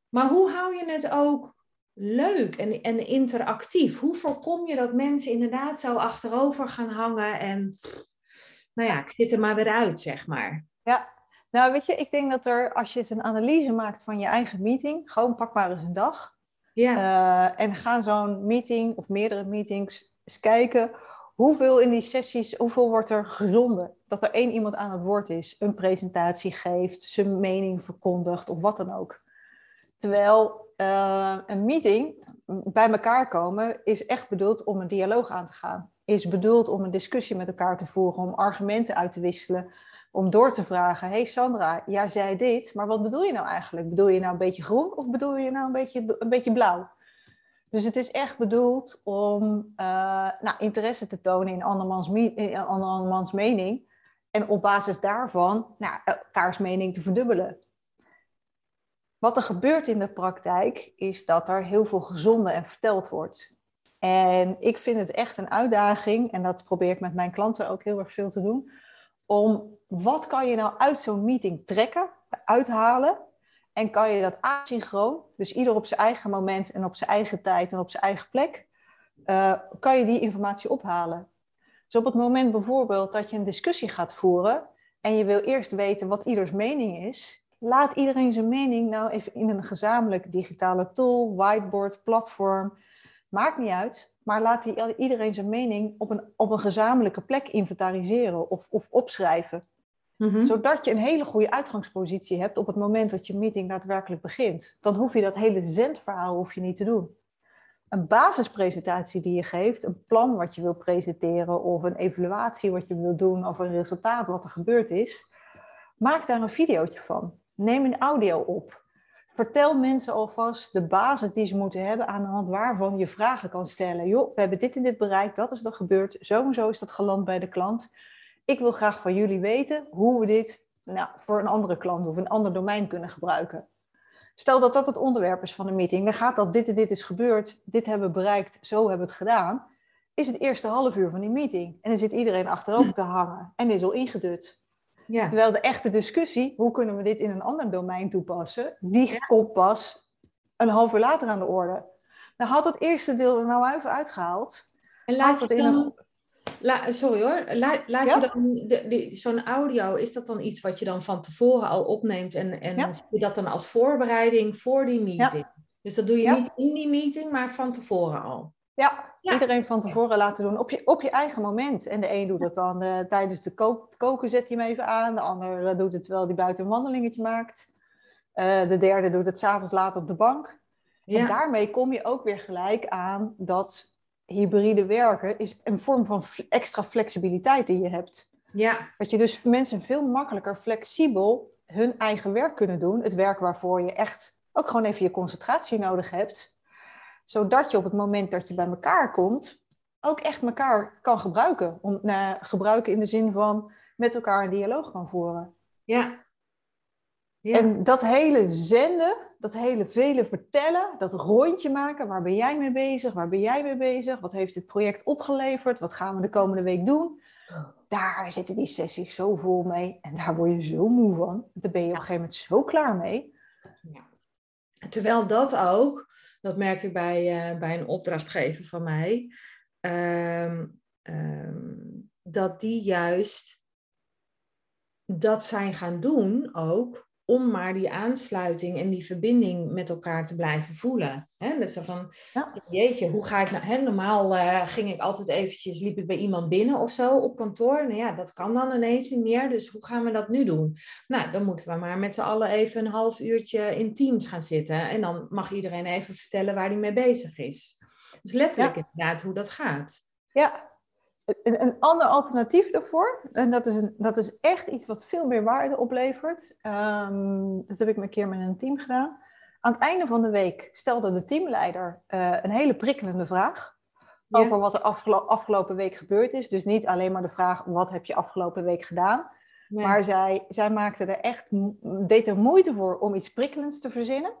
Maar hoe hou je het ook leuk en, en interactief? Hoe voorkom je dat mensen inderdaad zo achterover gaan hangen en, nou ja, ik zit er maar weer uit, zeg maar. Ja, nou weet je, ik denk dat er, als je een analyse maakt van je eigen meeting, gewoon pak maar eens een dag. Ja. Uh, en ga zo'n meeting of meerdere meetings eens kijken hoeveel in die sessies, hoeveel wordt er gezonden? Dat er één iemand aan het woord is, een presentatie geeft, zijn mening verkondigt of wat dan ook. Terwijl uh, een meeting, bij elkaar komen, is echt bedoeld om een dialoog aan te gaan. Is bedoeld om een discussie met elkaar te voeren, om argumenten uit te wisselen, om door te vragen: Hey Sandra, jij zei dit, maar wat bedoel je nou eigenlijk? Bedoel je nou een beetje groen of bedoel je nou een beetje, een beetje blauw? Dus het is echt bedoeld om uh, nou, interesse te tonen in andermans, in andermans mening. En op basis daarvan nou, elkaars mening te verdubbelen. Wat er gebeurt in de praktijk is dat er heel veel gezonden en verteld wordt. En ik vind het echt een uitdaging, en dat probeer ik met mijn klanten ook heel erg veel te doen, om wat kan je nou uit zo'n meeting trekken, uithalen, en kan je dat asynchroon, dus ieder op zijn eigen moment en op zijn eigen tijd en op zijn eigen plek, uh, kan je die informatie ophalen. Dus op het moment bijvoorbeeld dat je een discussie gaat voeren en je wil eerst weten wat ieders mening is, laat iedereen zijn mening nou even in een gezamenlijk digitale tool, whiteboard, platform, maakt niet uit, maar laat die, iedereen zijn mening op een, op een gezamenlijke plek inventariseren of, of opschrijven. Mhm. Zodat je een hele goede uitgangspositie hebt op het moment dat je meeting daadwerkelijk begint. Dan hoef je dat hele zendverhaal hoef je niet te doen. Een basispresentatie die je geeft, een plan wat je wil presenteren of een evaluatie wat je wil doen of een resultaat wat er gebeurd is, maak daar een videootje van. Neem een audio op. Vertel mensen alvast de basis die ze moeten hebben aan de hand waarvan je vragen kan stellen. Joh, we hebben dit en dit bereikt, dat is er gebeurd, zo en zo is dat geland bij de klant ik wil graag van jullie weten hoe we dit nou, voor een andere klant of een ander domein kunnen gebruiken. Stel dat dat het onderwerp is van de meeting, dan gaat dat dit en dit is gebeurd, dit hebben we bereikt, zo hebben we het gedaan. Is het eerste half uur van die meeting. En dan zit iedereen achterover te hangen en is al ingedut. Ja. Terwijl de echte discussie, hoe kunnen we dit in een ander domein toepassen, die komt pas een half uur later aan de orde. Dan had het eerste deel er nou even uitgehaald. En laat een La, sorry hoor, La, laat je dan zo'n audio, is dat dan iets wat je dan van tevoren al opneemt en, en ja. je dat dan als voorbereiding voor die meeting? Dus dat doe je niet in die meeting, maar van tevoren al. Ja, iedereen van tevoren laten doen op je, op je eigen moment. En de een doet het dan uh, tijdens de koken, zet je hem even aan. De ander uh, doet het terwijl hij buiten een wandelingetje maakt. Uh, de derde doet het s'avonds laat op de bank. En daarmee kom je ook weer gelijk aan dat hybride werken is een vorm van extra flexibiliteit die je hebt. Ja. Dat je dus mensen veel makkelijker, flexibel hun eigen werk kunnen doen. Het werk waarvoor je echt ook gewoon even je concentratie nodig hebt. Zodat je op het moment dat je bij elkaar komt, ook echt elkaar kan gebruiken. Om, nou, gebruiken in de zin van met elkaar een dialoog kan voeren. Ja. ja. En dat hele zenden, dat hele vele vertellen, dat rondje maken, waar ben jij mee bezig, waar ben jij mee bezig, wat heeft dit project opgeleverd, wat gaan we de komende week doen, daar zitten die sessies zo vol mee en daar word je zo moe van. Daar ben je op een gegeven moment zo klaar mee. Ja. Terwijl dat ook, dat merk ik bij, uh, bij een opdrachtgever van mij, um, um, dat die juist dat zijn gaan doen ook om maar die aansluiting en die verbinding met elkaar te blijven voelen. He, dus van, ja. jeetje, hoe ga ik nou... Normaal uh, ging ik altijd eventjes, liep ik bij iemand binnen of zo op kantoor. Nou ja, dat kan dan ineens niet meer, dus hoe gaan we dat nu doen? Nou, dan moeten we maar met z'n allen even een half uurtje in teams gaan zitten. En dan mag iedereen even vertellen waar hij mee bezig is. Dus letterlijk ja. inderdaad hoe dat gaat. Ja, een, een ander alternatief daarvoor, en dat is, een, dat is echt iets wat veel meer waarde oplevert. Um, dat heb ik een keer met een team gedaan. Aan het einde van de week stelde de teamleider uh, een hele prikkelende vraag. Ja. Over wat er afgelo afgelopen week gebeurd is. Dus niet alleen maar de vraag, wat heb je afgelopen week gedaan? Nee. Maar zij, zij maakte er echt, deed er moeite voor om iets prikkelends te verzinnen.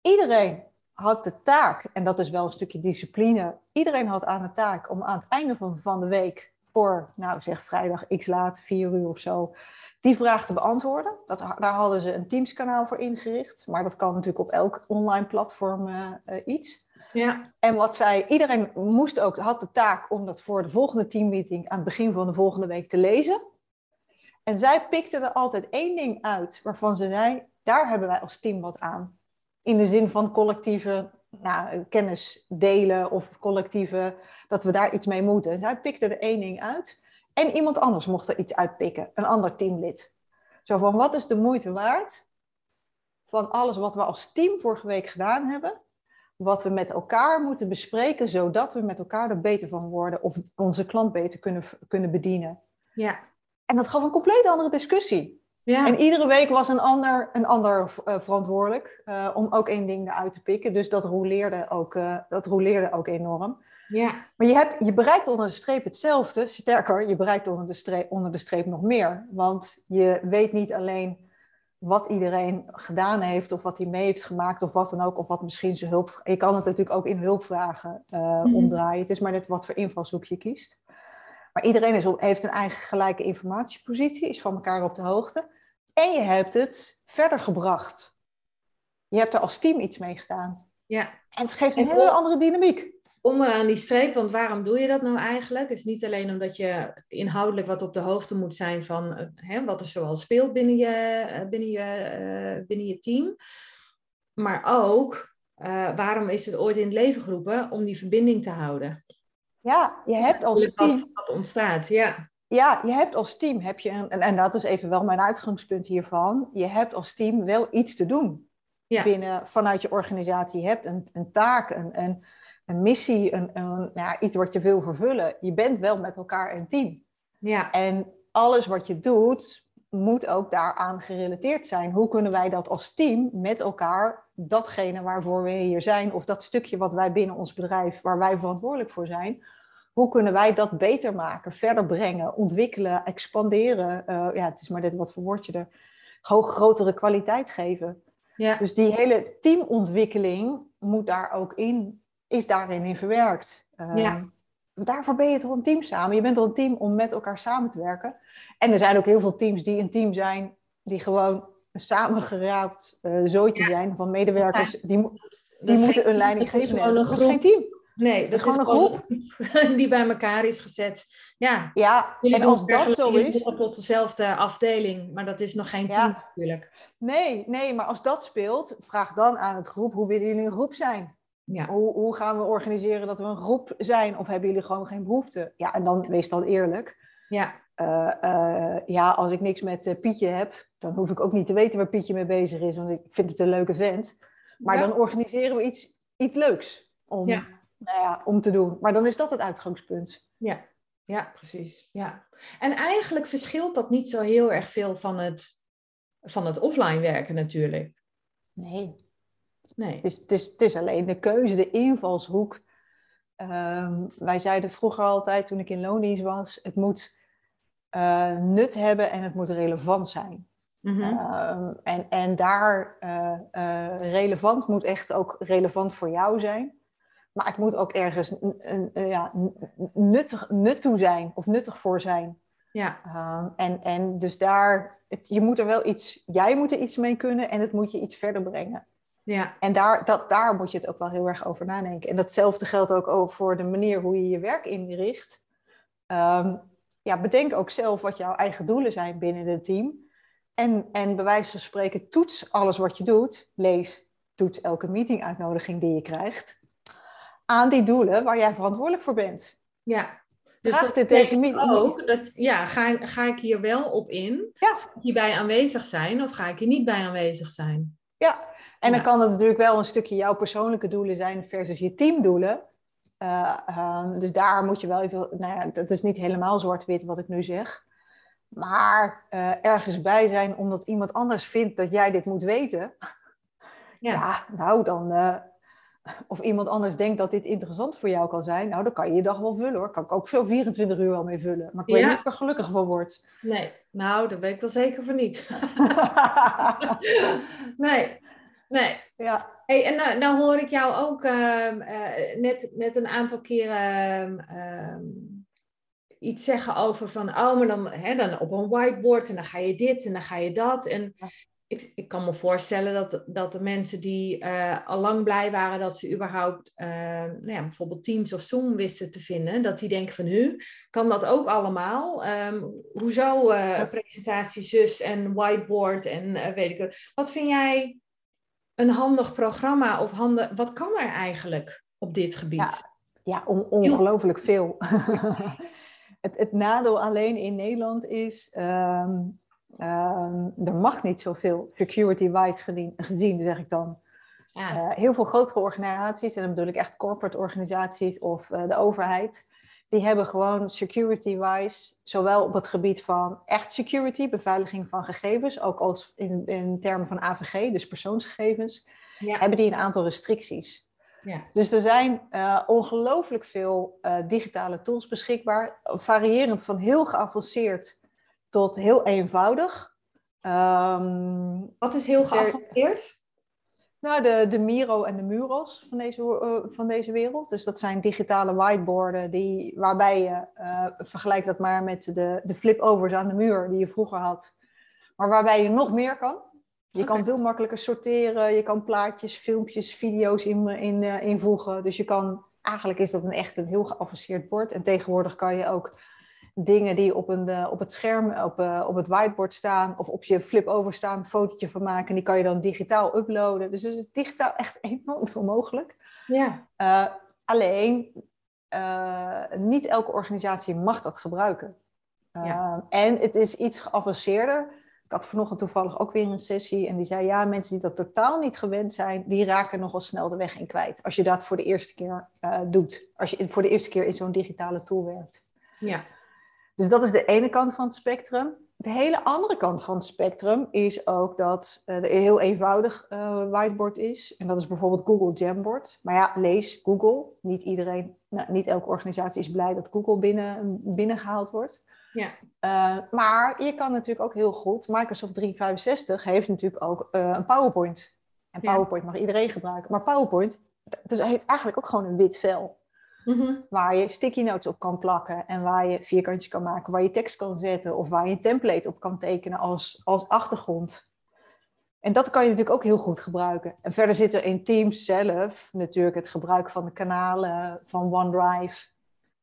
Iedereen had de taak, en dat is wel een stukje discipline, iedereen had aan de taak om aan het einde van, van de week voor, nou zeg vrijdag x laat, vier uur of zo, die vraag te beantwoorden. Dat, daar hadden ze een Teams-kanaal voor ingericht, maar dat kan natuurlijk op elk online platform uh, uh, iets. Ja. En wat zij, iedereen moest ook, had de taak om dat voor de volgende teammeeting aan het begin van de volgende week te lezen. En zij pikte er altijd één ding uit waarvan ze zei, daar hebben wij als team wat aan in de zin van collectieve nou, kennis delen of collectieve, dat we daar iets mee moeten. Zij pikte er één ding uit en iemand anders mocht er iets uitpikken, een ander teamlid. Zo van, wat is de moeite waard van alles wat we als team vorige week gedaan hebben, wat we met elkaar moeten bespreken, zodat we met elkaar er beter van worden of onze klant beter kunnen, kunnen bedienen. Ja. En dat gaf een compleet andere discussie. Ja. En iedere week was een ander, een ander uh, verantwoordelijk uh, om ook één ding eruit te pikken. Dus dat roleerde ook, uh, dat roleerde ook enorm. Ja. Maar je, hebt, je bereikt onder de streep hetzelfde. Sterker, je bereikt onder de, streep, onder de streep nog meer. Want je weet niet alleen wat iedereen gedaan heeft, of wat hij mee heeft gemaakt, of wat dan ook, of wat misschien zijn hulp. Je kan het natuurlijk ook in hulpvragen mm. omdraaien. Het is maar net wat voor invalshoek je kiest. Maar iedereen is op, heeft een eigen gelijke informatiepositie, is van elkaar op de hoogte. En je hebt het verder gebracht. Je hebt er als team iets mee gedaan. Ja. En het geeft een hele andere dynamiek. Onderaan die streep, want waarom doe je dat nou eigenlijk? Het is niet alleen omdat je inhoudelijk wat op de hoogte moet zijn van uh, hè, wat er zoal speelt binnen je, uh, binnen je, uh, binnen je team. Maar ook, waarom is het ooit in het leven geroepen? Om die verbinding te houden. Ja, je hebt als team... Dat, dat ontstaat, ja. Ja, je hebt als team, heb je een, en, en dat is even wel mijn uitgangspunt hiervan, je hebt als team wel iets te doen ja. binnen, vanuit je organisatie. Je hebt een, een taak, een, een, een missie, een, een, ja, iets wat je wil vervullen. Je bent wel met elkaar een team. Ja. En alles wat je doet, moet ook daaraan gerelateerd zijn. Hoe kunnen wij dat als team met elkaar, datgene waarvoor we hier zijn, of dat stukje wat wij binnen ons bedrijf, waar wij verantwoordelijk voor zijn, hoe kunnen wij dat beter maken, verder brengen, ontwikkelen, expanderen? Uh, ja, het is maar dit wat voor woordje er. Hoog, grotere kwaliteit geven. Ja. Dus die hele teamontwikkeling moet daar ook in, is daarin in verwerkt. Uh, ja. Daarvoor ben je toch een team samen. Je bent toch een team om met elkaar samen te werken. En er zijn ook heel veel teams die een team zijn, die gewoon samengeraapt uh, zootje ja. zijn van medewerkers. Zijn, die, die moeten een leiding geven. Dat is geen team. Nee, dat, dat is gewoon een groep die bij elkaar is gezet. Ja, ja en als dat zo is... Op dezelfde afdeling, maar dat is nog geen team ja. natuurlijk. Nee, nee, maar als dat speelt, vraag dan aan het groep, hoe willen jullie een groep zijn? Ja. Hoe, hoe gaan we organiseren dat we een groep zijn? Of hebben jullie gewoon geen behoefte? Ja, en dan wees dan eerlijk. Ja. Uh, uh, ja, als ik niks met uh, Pietje heb, dan hoef ik ook niet te weten waar Pietje mee bezig is, want ik vind het een leuke vent. Maar ja. dan organiseren we iets, iets leuks om, ja nou ja, om te doen. Maar dan is dat het uitgangspunt. Ja. Ja, precies. Ja. En eigenlijk verschilt dat niet zo heel erg veel van het, van het offline werken natuurlijk. Nee. Nee. Het is, het, is, het is alleen de keuze, de invalshoek. Ehm, wij zeiden vroeger altijd, toen ik in loondienst was, het moet eh, nut hebben en het moet relevant zijn. Mhm. Ehm, en, en daar eh, eh, relevant moet echt ook relevant voor jou zijn. Maar het moet ook ergens ja, nuttig, nut toe zijn of nuttig voor zijn. Ja, Ehm, en, en dus daar, het- je moet er wel iets, jij moet er iets mee kunnen en het moet je iets verder brengen. Ja, En daar, dat, daar moet je het ook wel heel erg over nadenken. En datzelfde geldt ook over voor de manier hoe je je werk inricht. Ehm, ja, bedenk ook zelf wat jouw eigen doelen zijn binnen het team. En, en bij wijze van spreken, toets alles wat je doet. Lees, toets elke meetinguitnodiging die je krijgt. Aan die doelen waar jij verantwoordelijk voor bent. ja. Draagt dat dit deze ook dat, ja, ga, ga ik hier wel op in? Ja. Ga ik hierbij aanwezig zijn of ga ik hier niet bij aanwezig zijn? Ja, en dan kan dat natuurlijk wel een stukje jouw persoonlijke doelen zijn versus je teamdoelen. Eh, ehm, dus daar moet je wel even, nou ja, dat is niet helemaal zwart-wit wat ik nu zeg. Maar eh, ergens bij zijn omdat iemand anders vindt dat jij dit moet weten. Ja. Ja, nou dan. eh, of iemand anders denkt dat dit interessant voor jou kan zijn. Nou, dan kan je je dag wel vullen hoor. Kan ik ook zo 24 uur wel mee vullen. Maar ik weet Ja. niet of ik er gelukkig van word. Nee, nou, dat weet ik wel zeker van niet. nee, nee. ja, Hey, en nou, nou hoor ik jou ook ehm, eh, net, net een aantal keren ehm, ehm, iets zeggen over van, oh, maar dan, hè, dan op een whiteboard en dan ga je dit en dan ga je dat. En Ja. ik, ik kan me voorstellen dat, dat de mensen die eh, al lang blij waren dat ze überhaupt nou ja, bijvoorbeeld Teams of Zoom wisten te vinden, dat die denken van, hu, kan dat ook allemaal? Ehm, hoezo eh presentatie zus en whiteboard en weet ik het. Wat vind jij een handig programma of handig, wat kan er eigenlijk op dit gebied? Ja, on- ongelooflijk veel. het, het nadeel alleen in Nederland is, ehm, ehm, er mag niet zoveel security-wise gezien, gezien, zeg ik dan. Ja. Eh, heel veel grotere organisaties, en dan bedoel ik echt corporate organisaties of eh, de overheid, die hebben gewoon security-wise, zowel op het gebied van echt security, beveiliging van gegevens, ook als in, in termen van AVG, dus persoonsgegevens, ja. hebben die een aantal restricties. ja. Dus er zijn eh, ongelooflijk veel eh, digitale tools beschikbaar, variërend van heel geavanceerd tot heel eenvoudig. Ehm, Wat is heel Er- geavanceerd? Nou, de, de Miro en de Muros van deze, eh, van deze wereld. Dus dat zijn digitale whiteboarden die, waarbij je, eh vergelijk dat maar met de, de flip-overs aan de muur die je vroeger had. Maar waarbij je nog meer kan. Je kan veel makkelijker sorteren. Je kan plaatjes, filmpjes, video's in, in, eh, invoegen. Dus je kan, eigenlijk is dat een echt een heel geavanceerd bord. En tegenwoordig kan je ook dingen die op, een, eh, op het scherm, op, eh, op het whiteboard staan of op je flip-over staan, een fotootje van maken. Die kan je dan digitaal uploaden. Dus er is digitaal echt enorm veel mogelijk. Ja. Eh, alleen, eh, niet elke organisatie mag dat gebruiken. Eh, Ja. En het is iets geavanceerder. Ik had vanochtend toevallig ook weer een sessie en die zei, ja, mensen die dat totaal niet gewend zijn, die raken nogal snel de weg in kwijt. Als je dat voor de eerste keer eh, doet. Als je voor de eerste keer in zo'n digitale tool werkt. Ja. Dus dat is de ene kant van het spectrum. De hele andere kant van het spectrum is ook dat eh, er een heel eenvoudig eh, whiteboard is. En dat is bijvoorbeeld Google Jamboard. Maar ja, lees Google. Niet iedereen, nou, niet elke organisatie is blij dat Google binnen, binnengehaald wordt. Ja. Eh, maar je kan natuurlijk ook heel goed. Microsoft 365 heeft natuurlijk ook een PowerPoint. En Ja. PowerPoint mag iedereen gebruiken. Maar PowerPoint dus heeft eigenlijk ook gewoon een wit vel Mhm. waar je sticky notes op kan plakken en waar je vierkantjes kan maken, waar je tekst kan zetten of waar je een template op kan tekenen als, als achtergrond. En dat kan je natuurlijk ook heel goed gebruiken. En verder zit er in Teams zelf natuurlijk het gebruik van de kanalen van OneDrive.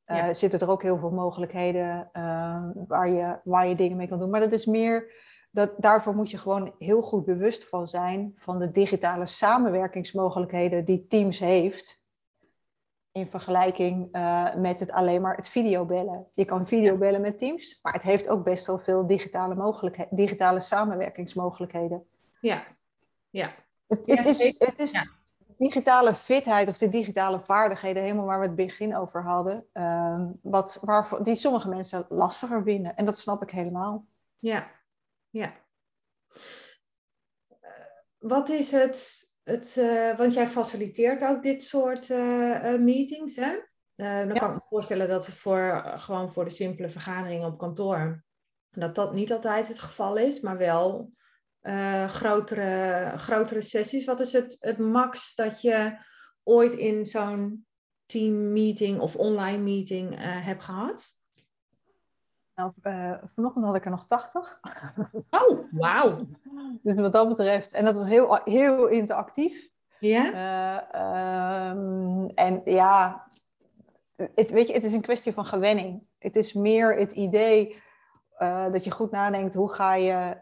Eh Ja. Zitten er ook heel veel mogelijkheden eh, waar, je, waar je dingen mee kan doen. Maar dat is meer, dat, daarvoor moet je gewoon heel goed bewust van zijn van de digitale samenwerkingsmogelijkheden die Teams heeft in vergelijking eh, met het alleen maar het videobellen. Je kan videobellen met Teams, maar het heeft ook best wel veel digitale, mogelijkheden, digitale samenwerkingsmogelijkheden. Ja. Ja. Het, Ja, is, het is, Ja. digitale fitheid of de digitale vaardigheden, helemaal waar we het begin over hadden, ehm, wat, waar, die sommige mensen lastiger vinden. En dat snap ik helemaal. Ja, ja. Eh, wat is het, het uh, want jij faciliteert ook dit soort uh, meetings, hè? dan kan ik me voorstellen dat het voor, gewoon voor de simpele vergaderingen op kantoor, dat dat niet altijd het geval is, maar wel grotere, grotere sessies. Wat is het, het max dat je ooit in zo'n teammeeting of online meeting hebt gehad? Uh, vanochtend had ik er nog 80. Oh, wauw. dus wat dat betreft, en dat was heel, heel interactief. Ja. Uh, um, en ja, het, weet je, het is een kwestie van gewenning. Het is meer het idee uh, dat je goed nadenkt, hoe ga je...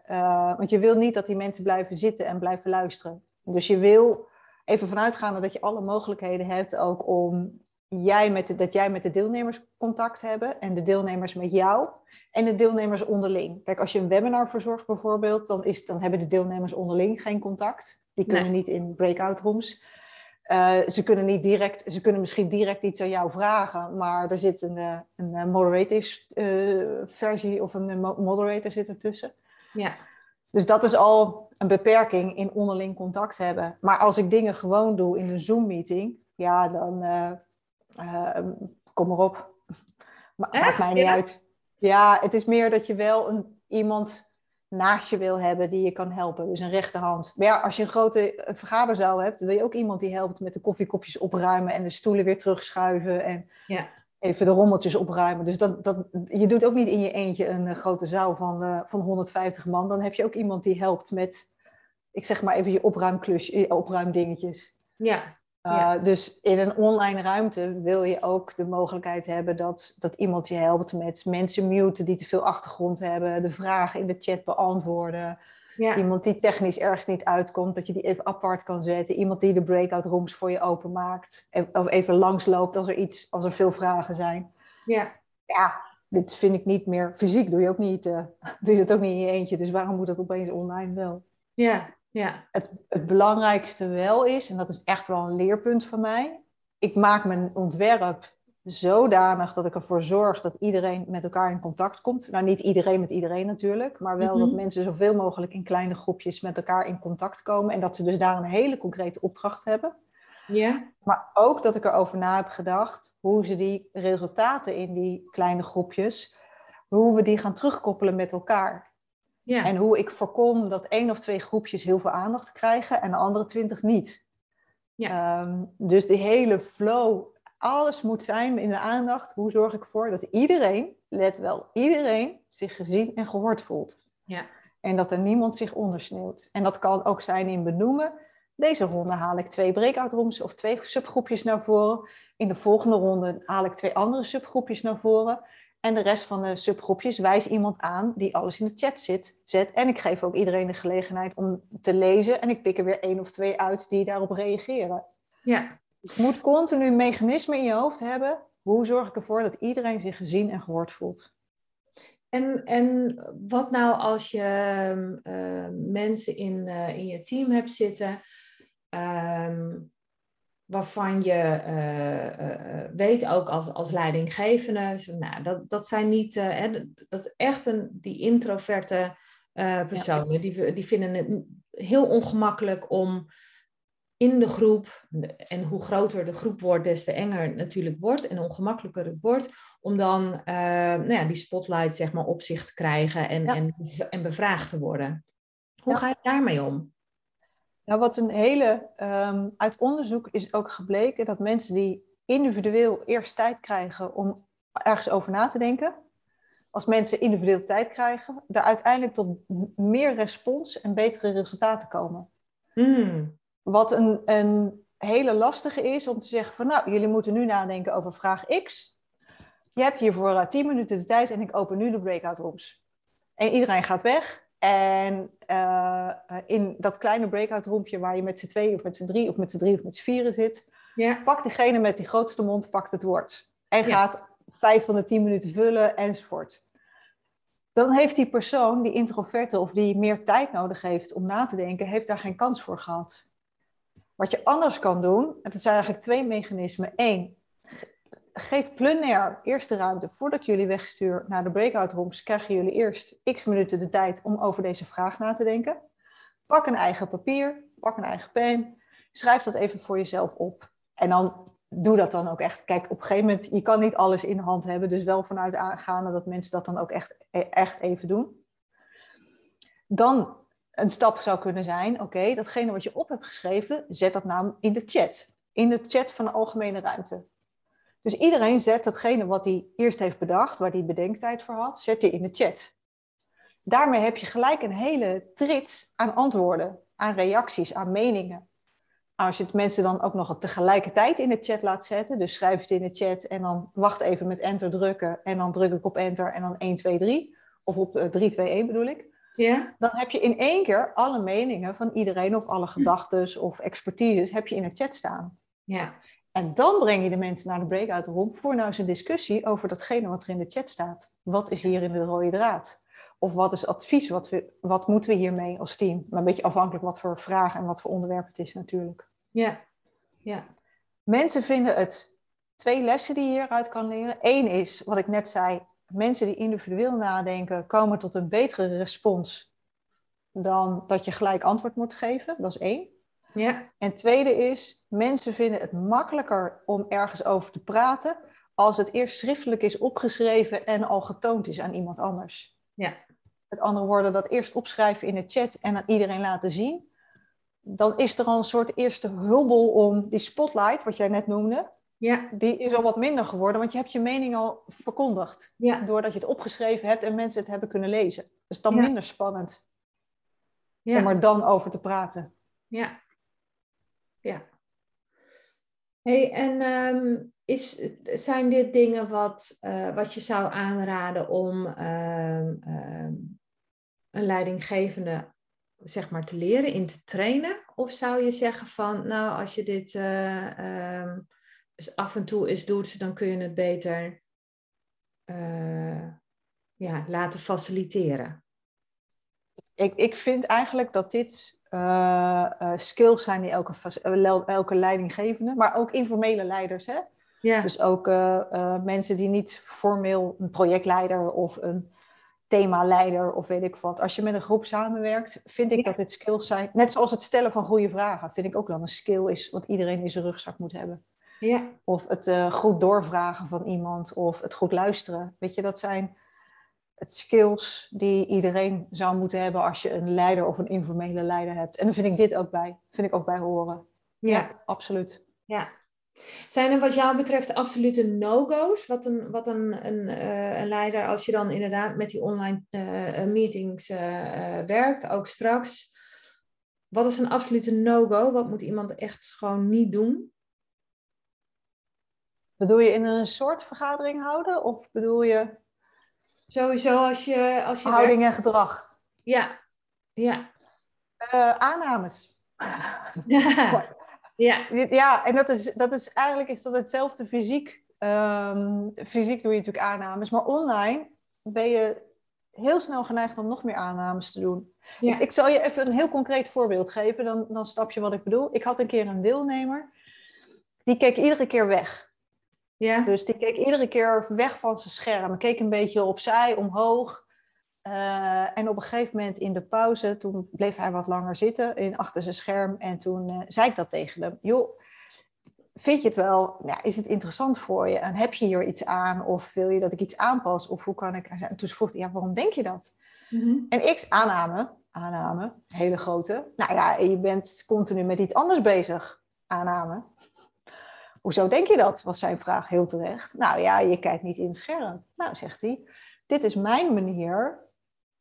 want je wil niet dat die mensen blijven zitten en blijven luisteren. Dus je wil even vanuitgaan dat je alle mogelijkheden hebt ook om jij met de, dat jij met de deelnemers contact hebben en de deelnemers met jou en de deelnemers onderling. Kijk, als je een webinar verzorgt bijvoorbeeld, dan, is, dan hebben de deelnemers onderling geen contact. Die kunnen niet in breakout rooms. Uh, ze kunnen niet direct, ze kunnen misschien direct iets aan jou vragen, maar er zit een, eh, een eh, moderators uh, versie of een moderator zit ertussen. Ja. Dus dat is al een beperking in onderling contact hebben. Maar als ik dingen gewoon doe in een Zoom-meeting, ja, dan uh, kom erop. Ma maakt mij niet uit. Ja, het is meer dat je wel een, iemand naast je wil hebben die je kan helpen. Dus een rechterhand. Maar ja, als je een grote vergaderzaal hebt, wil je ook iemand die helpt met de koffiekopjes opruimen en de stoelen weer terugschuiven en ja. even de rommeltjes opruimen. Dus dat, dat, je doet ook niet in je eentje een uh, grote zaal van, uh, van 150 man. Dan heb je ook iemand die helpt met, ik zeg maar even je opruimklus, opruimdingetjes. Ja, uh, Dus in een online ruimte wil je ook de mogelijkheid hebben dat, dat iemand je helpt met mensen muten die te veel achtergrond hebben, de vragen in de chat beantwoorden. Ja. Iemand die technisch erg niet uitkomt, dat je die even apart kan zetten. Iemand die de breakout rooms voor je openmaakt. Of even langsloopt als er, iets, als er veel vragen zijn. Ja. Ja, dit vind ik niet meer. Fysiek doe je ook niet, uh, doe je dat ook niet in je eentje. Dus waarom moet dat opeens online wel? Ja, ja. Het, het belangrijkste wel is, en dat is echt wel een leerpunt van mij, ik maak mijn ontwerp zodanig dat ik ervoor zorg dat iedereen met elkaar in contact komt. Nou, niet iedereen met iedereen natuurlijk, maar wel dat Mhm. mensen zoveel mogelijk in kleine groepjes met elkaar in contact komen en dat ze dus daar een hele concrete opdracht hebben. Ja. Maar ook dat ik erover na heb gedacht hoe ze die resultaten in die kleine groepjes, hoe we die gaan terugkoppelen met elkaar. Ja. En hoe ik voorkom dat één of twee groepjes heel veel aandacht krijgen en de andere twintig niet. Ja. Ehm, dus die hele flow, alles moet zijn in de aandacht. Hoe zorg ik ervoor dat iedereen, let wel, iedereen zich gezien en gehoord voelt. Ja. En dat er niemand zich ondersneeuwt. En dat kan ook zijn in benoemen. Deze ronde haal ik twee breakout rooms of twee subgroepjes naar voren. In de volgende ronde haal ik twee andere subgroepjes naar voren. En de rest van de subgroepjes wijs iemand aan die alles in de chat zit, zet. En ik geef ook iedereen de gelegenheid om te lezen. En ik pik er weer één of twee uit die daarop reageren. ja. Je moet continu een mechanisme in je hoofd hebben. Hoe zorg ik ervoor dat iedereen zich gezien en gehoord voelt? En, en wat nou als je uh, mensen in, uh, in je team hebt zitten um, waarvan je uh, weet ook als, als leidinggevende, zo, nou, dat, dat zijn niet, hè, dat echt een, die introverte personen, ja. die, die vinden het heel ongemakkelijk om in de groep, en hoe groter de groep wordt, des te enger het natuurlijk wordt en ongemakkelijker het wordt, om dan nou ja, die spotlight zeg maar, op zich te krijgen en, ja. en, en bevraagd te worden. Hoe ga je daarmee om? Nou, wat een hele, um, uit onderzoek is ook gebleken dat mensen die individueel eerst tijd krijgen om ergens over na te denken, als mensen individueel tijd krijgen, daar uiteindelijk tot meer respons en betere resultaten komen. Mm. Wat een, een hele lastige is om te zeggen van nou, jullie moeten nu nadenken over vraag X. Je hebt hiervoor uh, 10 minuten de tijd en ik open nu de breakout rooms. En iedereen gaat weg. En uh, in dat kleine breakout roompje waar je met z'n twee of met z'n drie of met z'n drie of met z'n vieren zit, ja. pakt diegene met die grootste mond pakt het woord. En Ja. gaat vijf van de tien minuten vullen enzovoort. Dan heeft die persoon, die introverte of die meer tijd nodig heeft om na te denken, heeft daar geen kans voor gehad. Wat je anders kan doen, en dat zijn eigenlijk twee mechanismen. Eén, geef plenair eerst de ruimte voordat ik jullie wegstuur naar de breakout rooms. Krijgen jullie eerst x minuten de tijd om over deze vraag na te denken. Pak een eigen papier, pak een eigen pen, schrijf dat even voor jezelf op. En dan doe dat dan ook echt. Kijk, op een gegeven moment, je kan niet alles in de hand hebben, dus wel vanuit aangaande dat mensen dat dan ook echt, echt even doen. Dan een stap zou kunnen zijn, oké, datgene wat je op hebt geschreven, zet dat nou in de chat. In de chat van de algemene ruimte. Dus iedereen zet datgene wat hij eerst heeft bedacht, waar hij bedenktijd voor had, zet hij in de chat. Daarmee heb je gelijk een hele trits aan antwoorden, aan reacties, aan meningen. Als je het mensen dan ook nog tegelijkertijd in de chat laat zetten, dus schrijf het in de chat en dan wacht even met enter drukken en dan druk ik op enter en dan 1, 2, 3, of op 3, 2, 1 bedoel ik. Ja. Dan heb je in één keer alle meningen van iedereen of alle gedachten of expertise heb je in de chat staan. Ja. En dan breng je de mensen naar de breakout room voor nou eens een discussie over datgene wat er in de chat staat. Wat is hier in de rode draad? Of wat is advies? Wat, we, wat moeten we hiermee als team? Maar een beetje afhankelijk wat voor vragen en wat voor onderwerp het is natuurlijk. Ja, ja. Mensen vinden het twee lessen die je hieruit kan leren. Eén is, wat ik net zei, mensen die individueel nadenken komen tot een betere respons dan dat je gelijk antwoord moet geven. Dat is één. Ja. En tweede is, mensen vinden het makkelijker om ergens over te praten als het eerst schriftelijk is opgeschreven en al getoond is aan iemand anders. Ja. Met andere woorden, dat eerst opschrijven in de chat en aan iedereen laten zien. Dan is er al een soort eerste hubbel om die spotlight, wat jij net noemde. Ja. Die is al wat minder geworden, want je hebt je mening al verkondigd. Ja. Doordat je het opgeschreven hebt en mensen het hebben kunnen lezen. Dus dan Ja. minder spannend Ja. om er dan over te praten. Ja. Ja. Hey, en ehm, is, zijn dit dingen wat, eh, wat je zou aanraden om ehm, ehm, een leidinggevende zeg maar, te leren, in te trainen? Of zou je zeggen van, nou, als je dit dus af en toe eens doet, dan kun je het beter eh, ja, laten faciliteren? Ik, ik vind eigenlijk dat dit eh, eh, skills zijn die elke, eh, elke leidinggevende, maar ook informele leiders. Hè? Ja, Dus ook mensen die niet formeel een projectleider of een themaleider of weet ik wat. Als je met een groep samenwerkt, vind ik Ja. dat dit skills zijn. Net zoals het stellen van goede vragen, vind ik ook wel een skill is wat iedereen in zijn rugzak moet hebben. ja, Of het goed doorvragen van iemand, of het goed luisteren. Weet je, dat zijn het skills die iedereen zou moeten hebben als je een leider of een informele leider hebt. En dan vind ik dit ook bij. Vind ik ook bij horen. ja. absoluut. Ja. Zijn er wat jou betreft absolute no-go's? Wat een, wat een, een, eh, een leider, als je dan inderdaad met die online eh, eh, meetings werkt, ook straks. Wat is een absolute no-go? Wat moet iemand echt gewoon niet doen? Bedoel je in een soort vergadering houden? Of bedoel je Sowieso als je... Als je houding en gedrag? Ja. Ja. Eh, aannames. ja. Ja. Ja, en dat is, dat is eigenlijk is dat hetzelfde fysiek. Ehm, fysiek doe je natuurlijk aannames, maar online ben je heel snel geneigd om nog meer aannames te doen. Ja. Ik, ik zal je even een heel concreet voorbeeld geven, dan, dan snap je wat ik bedoel. Ik had een keer een deelnemer, die keek iedere keer weg. Ja. Dus die keek iedere keer weg van zijn scherm. Keek een beetje opzij, omhoog. Eh, en op een gegeven moment in de pauze, toen bleef hij wat langer zitten in, achter zijn scherm. En toen eh, zei ik dat tegen hem. Joh, vind je het wel, ja, is het interessant voor je? En heb je hier iets aan? Of wil je dat ik iets aanpas? Of hoe kan ik... En toen vroeg hij, ja, waarom denk je dat? Mhm. En ik, aanname, aanname, hele grote. Nou ja, je bent continu met iets anders bezig. Aanname. Hoezo denk je dat? Was zijn vraag heel terecht. Nou ja, je kijkt niet in het scherm. Nou, zegt hij, dit is mijn manier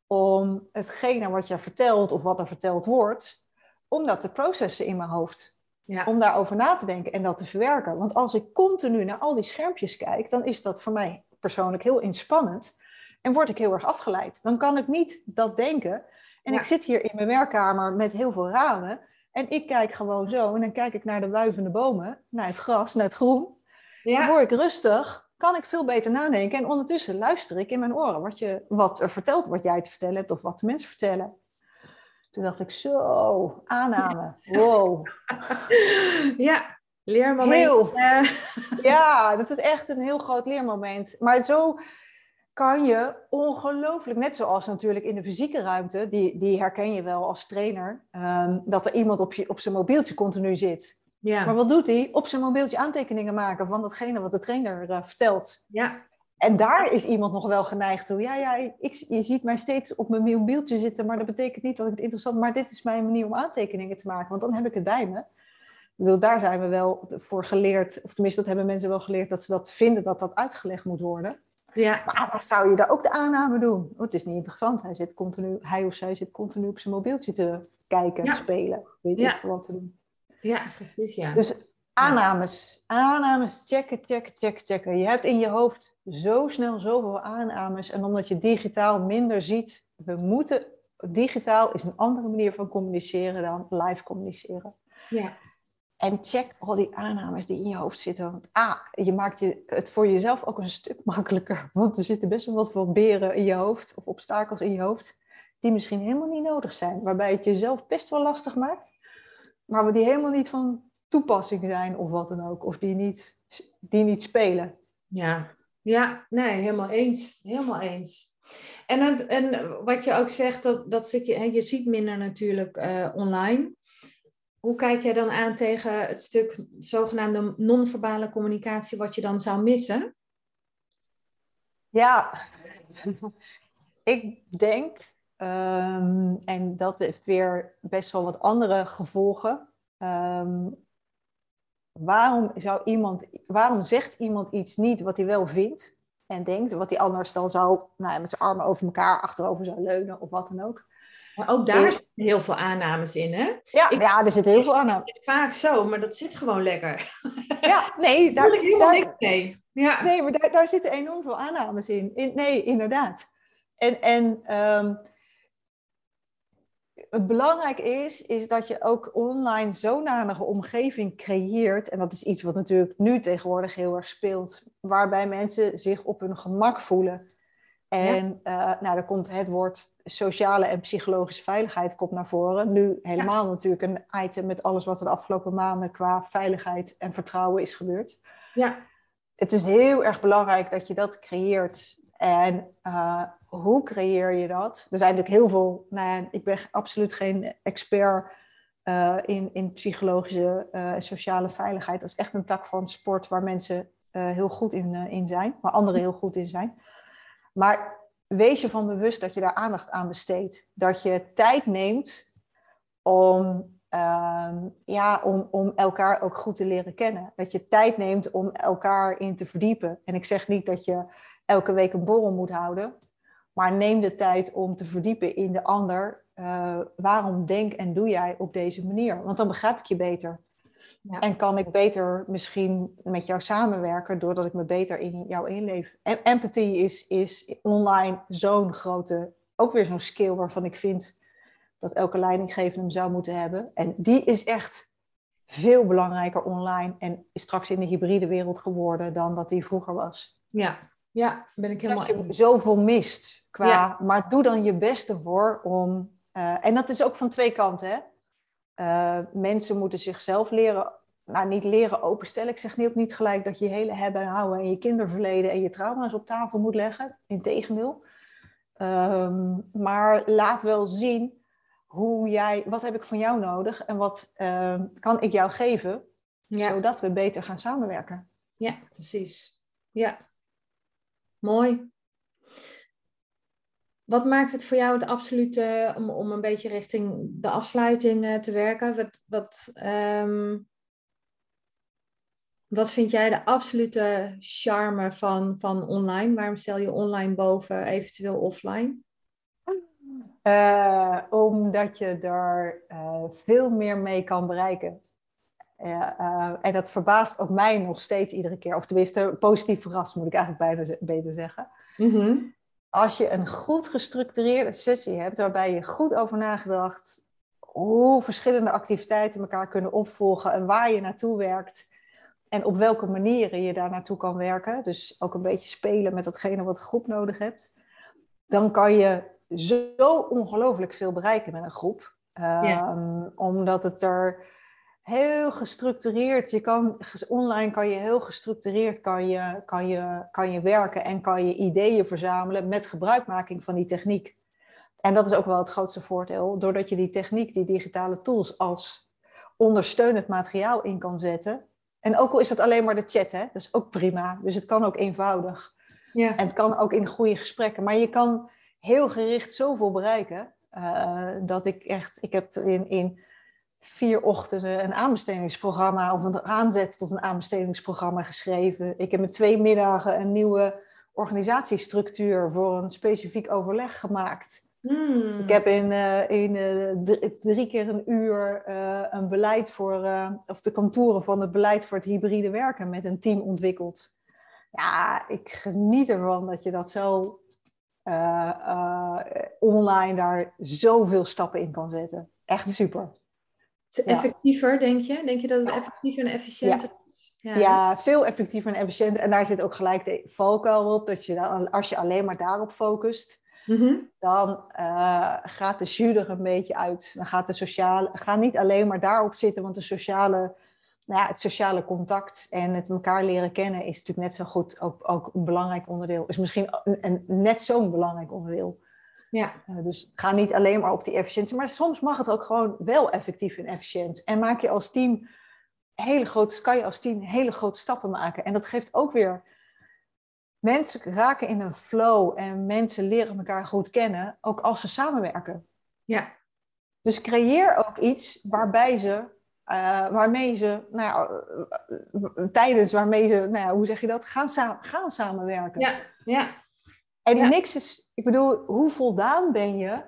om hetgene wat je vertelt of wat er verteld wordt, om dat te processen in mijn hoofd. Ja. Om daarover na te denken en dat te verwerken. Want als ik continu naar al die schermpjes kijk, dan is dat voor mij persoonlijk heel inspannend. En word ik heel erg afgeleid. Dan kan ik niet dat denken. En Ja. ik zit hier in mijn werkkamer met heel veel ramen. En ik kijk gewoon zo. En dan kijk ik naar de wuivende bomen, naar het gras, naar het groen. Dan Ja. word ik rustig, kan ik veel beter nadenken. En ondertussen luister ik in mijn oren wat, je, wat er vertelt, wat jij te vertellen hebt of wat de mensen vertellen. Toen dacht ik, zo, aanname, wow. ja, leermoment. Heel, ja, dat was echt een heel groot leermoment. Maar zo kan je ongelooflijk, net zoals natuurlijk in de fysieke ruimte, die, die herken je wel als trainer, ehm, dat er iemand op, je, op zijn mobieltje continu zit. Ja. Maar wat doet hij? Op zijn mobieltje aantekeningen maken van datgene wat de trainer uh, vertelt. Ja. En daar is iemand nog wel geneigd toe. Ja, ja, ik, je ziet mij steeds op mijn mobieltje zitten, maar dat betekent niet dat ik het interessant... Maar dit is mijn manier om aantekeningen te maken, want dan heb ik het bij me. Ik bedoel, daar zijn we wel voor geleerd, of tenminste dat hebben mensen wel geleerd, dat ze dat vinden dat dat uitgelegd moet worden. Ja. Maar zou je daar ook de aanname doen? Oh, het is niet interessant. Hij, zit continu, hij of zij zit continu op zijn mobieltje te kijken, ja. spelen. Weet ja. wat te doen. Ja, precies, ja. Dus aannames. Aannames, checken, checken, checken, checken. Je hebt in je hoofd zo snel zoveel aannames. En omdat je digitaal minder ziet, we moeten... Digitaal is een andere manier van communiceren dan live communiceren. Ja. En check al die aannames die in je hoofd zitten. Want A, je maakt je het voor jezelf ook een stuk makkelijker. Want er zitten best wel wat beren in je hoofd of obstakels in je hoofd die misschien helemaal niet nodig zijn. Waarbij het jezelf best wel lastig maakt, maar die helemaal niet van toepassing zijn of wat dan ook. Of die niet, die niet spelen. Ja, ja nee, helemaal eens. Helemaal eens. En, en wat je ook zegt, dat, dat je, je ziet minder natuurlijk uh, online. Hoe kijk jij dan aan tegen het stuk zogenaamde non-verbale communicatie, wat je dan zou missen? Ja, ik denk, um, en dat heeft weer best wel wat andere gevolgen. Um, waarom, zou iemand, waarom zegt iemand iets niet wat hij wel vindt en denkt, wat hij anders dan zou nou, met zijn armen over elkaar achterover zou leunen of wat dan ook? Maar ook daar zitten heel veel aannames in, hè? Ja, ja er zitten heel veel aannames. Vaak zo, maar dat zit gewoon lekker. Ja, nee, daar, daar, niks mee. Ja. Nee, maar daar, daar zitten enorm veel aannames in. in nee, inderdaad. En, en um, het belangrijk is, is dat je ook online zodanige omgeving creëert. En dat is iets wat natuurlijk nu tegenwoordig heel erg speelt. Waarbij mensen zich op hun gemak voelen. En ja. uh, nou, er komt het woord sociale en psychologische veiligheid komt naar voren. Nu helemaal natuurlijk een item met alles wat er de afgelopen maanden qua veiligheid en vertrouwen is gebeurd. Ja. Het is heel erg belangrijk dat je dat creëert. En uh, hoe creëer je dat? Er zijn natuurlijk heel veel, nou ja, ik ben absoluut geen expert uh, in, in psychologische en uh, sociale veiligheid. Dat is echt een tak van sport waar mensen heel goed in, in zijn, waar anderen heel goed in zijn. Maar wees je van bewust dat je daar aandacht aan besteedt. Dat je tijd neemt om, um, ja, om, om elkaar ook goed te leren kennen. Dat je tijd neemt om elkaar in te verdiepen. En ik zeg niet dat je elke week een borrel moet houden. Maar neem de tijd om te verdiepen in de ander. Uh, waarom denk en doe jij op deze manier? Want dan begrijp ik je beter. Ja. En kan ik beter misschien met jou samenwerken doordat ik me beter in jou inleef. En empathy is, is online zo'n grote, ook weer zo'n skill waarvan ik vind dat elke leidinggevende hem zou moeten hebben. En die is echt veel belangrijker online en is straks in de hybride wereld geworden dan dat die vroeger was. Ja, ja ben ik helemaal... Dat je zoveel mist. Qua, ja. Maar doe dan je beste voor om... Uh, en dat is ook van twee kanten, hè. Uh, mensen moeten zichzelf leren, nou niet leren openstellen. Ik zeg niet ook niet gelijk dat je je hele hebben en houden en je kinderverleden en je trauma's op tafel moet leggen. Integendeel. Um, maar laat wel zien hoe jij, wat heb ik van jou nodig en wat uh, kan ik jou geven, ja. zodat we beter gaan samenwerken. Ja, precies. Ja, mooi. Wat maakt het voor jou het absolute, om, om een beetje richting de afsluiting uh, te werken? Wat, wat, um, wat vind jij de absolute charme van, van online? Waarom stel je online boven eventueel offline? Uh, omdat je daar uh, veel meer mee kan bereiken. en dat verbaast ook mij nog steeds iedere keer. Of tenminste, positief verrast moet ik eigenlijk bijna beter zeggen. Mm -hmm als je een goed gestructureerde sessie hebt, waarbij je goed over nagedacht hoe verschillende activiteiten elkaar kunnen opvolgen en waar je naartoe werkt en op welke manieren je daar naartoe kan werken, dus ook een beetje spelen met datgene wat de groep nodig hebt, dan kan je zo ongelooflijk veel bereiken met een groep. Ehm, omdat het er heel gestructureerd, je kan, online kan je heel gestructureerd kan je, kan je, kan je werken en kan je ideeën verzamelen met gebruikmaking van die techniek. En dat is ook wel het grootste voordeel, doordat je die techniek, die digitale tools als ondersteunend materiaal in kan zetten. En ook al is dat alleen maar de chat, hè, dat is ook prima. Dus het kan ook eenvoudig. Ja. En het kan ook in goede gesprekken. Maar je kan heel gericht zoveel bereiken. Uh, dat ik echt, ik heb in, in vier ochtenden een aanbestedingsprogramma of een aanzet tot een aanbestedingsprogramma geschreven. Ik heb met twee middagen een nieuwe organisatiestructuur voor een specifiek overleg gemaakt. Hmm. Ik heb in, uh, in uh, drie keer een uur uh, een beleid voor, of de kantoren van het beleid voor het hybride werken met een team ontwikkeld. Ja, ik geniet ervan dat je dat zo online daar zoveel stappen in kan zetten. Echt super. Het is effectiever, denk je? Denk je dat het effectiever en efficiënter is? Ja. ja. veel effectiever en efficiënter. En daar zit ook gelijk de valkuil op. Dat je dan, als je alleen maar daarop focust, mhm. dan uh, gaat de jus er een beetje uit. Dan gaat de sociale, ga niet alleen maar daarop zitten, want de sociale, nou ja, het sociale contact en het elkaar leren kennen is natuurlijk net zo goed ook, ook een belangrijk onderdeel. Is misschien een, een net zo'n belangrijk onderdeel. Ja. Uh, dus ga niet alleen maar op die efficiëntie, maar soms mag het ook gewoon wel effectief en efficiënt. En maak je als team hele grote, kan je als team hele grote stappen maken. En dat geeft ook weer mensen raken in een flow en mensen leren elkaar goed kennen, ook als ze samenwerken. Ja. Dus creëer ook iets waarbij ze, uh, waarmee ze, nou uh, tijdens waarmee ze, nou ja, hoe zeg je dat, gaan, sa gaan samenwerken. Ja, ja. En niks is, ik bedoel, hoe voldaan ben je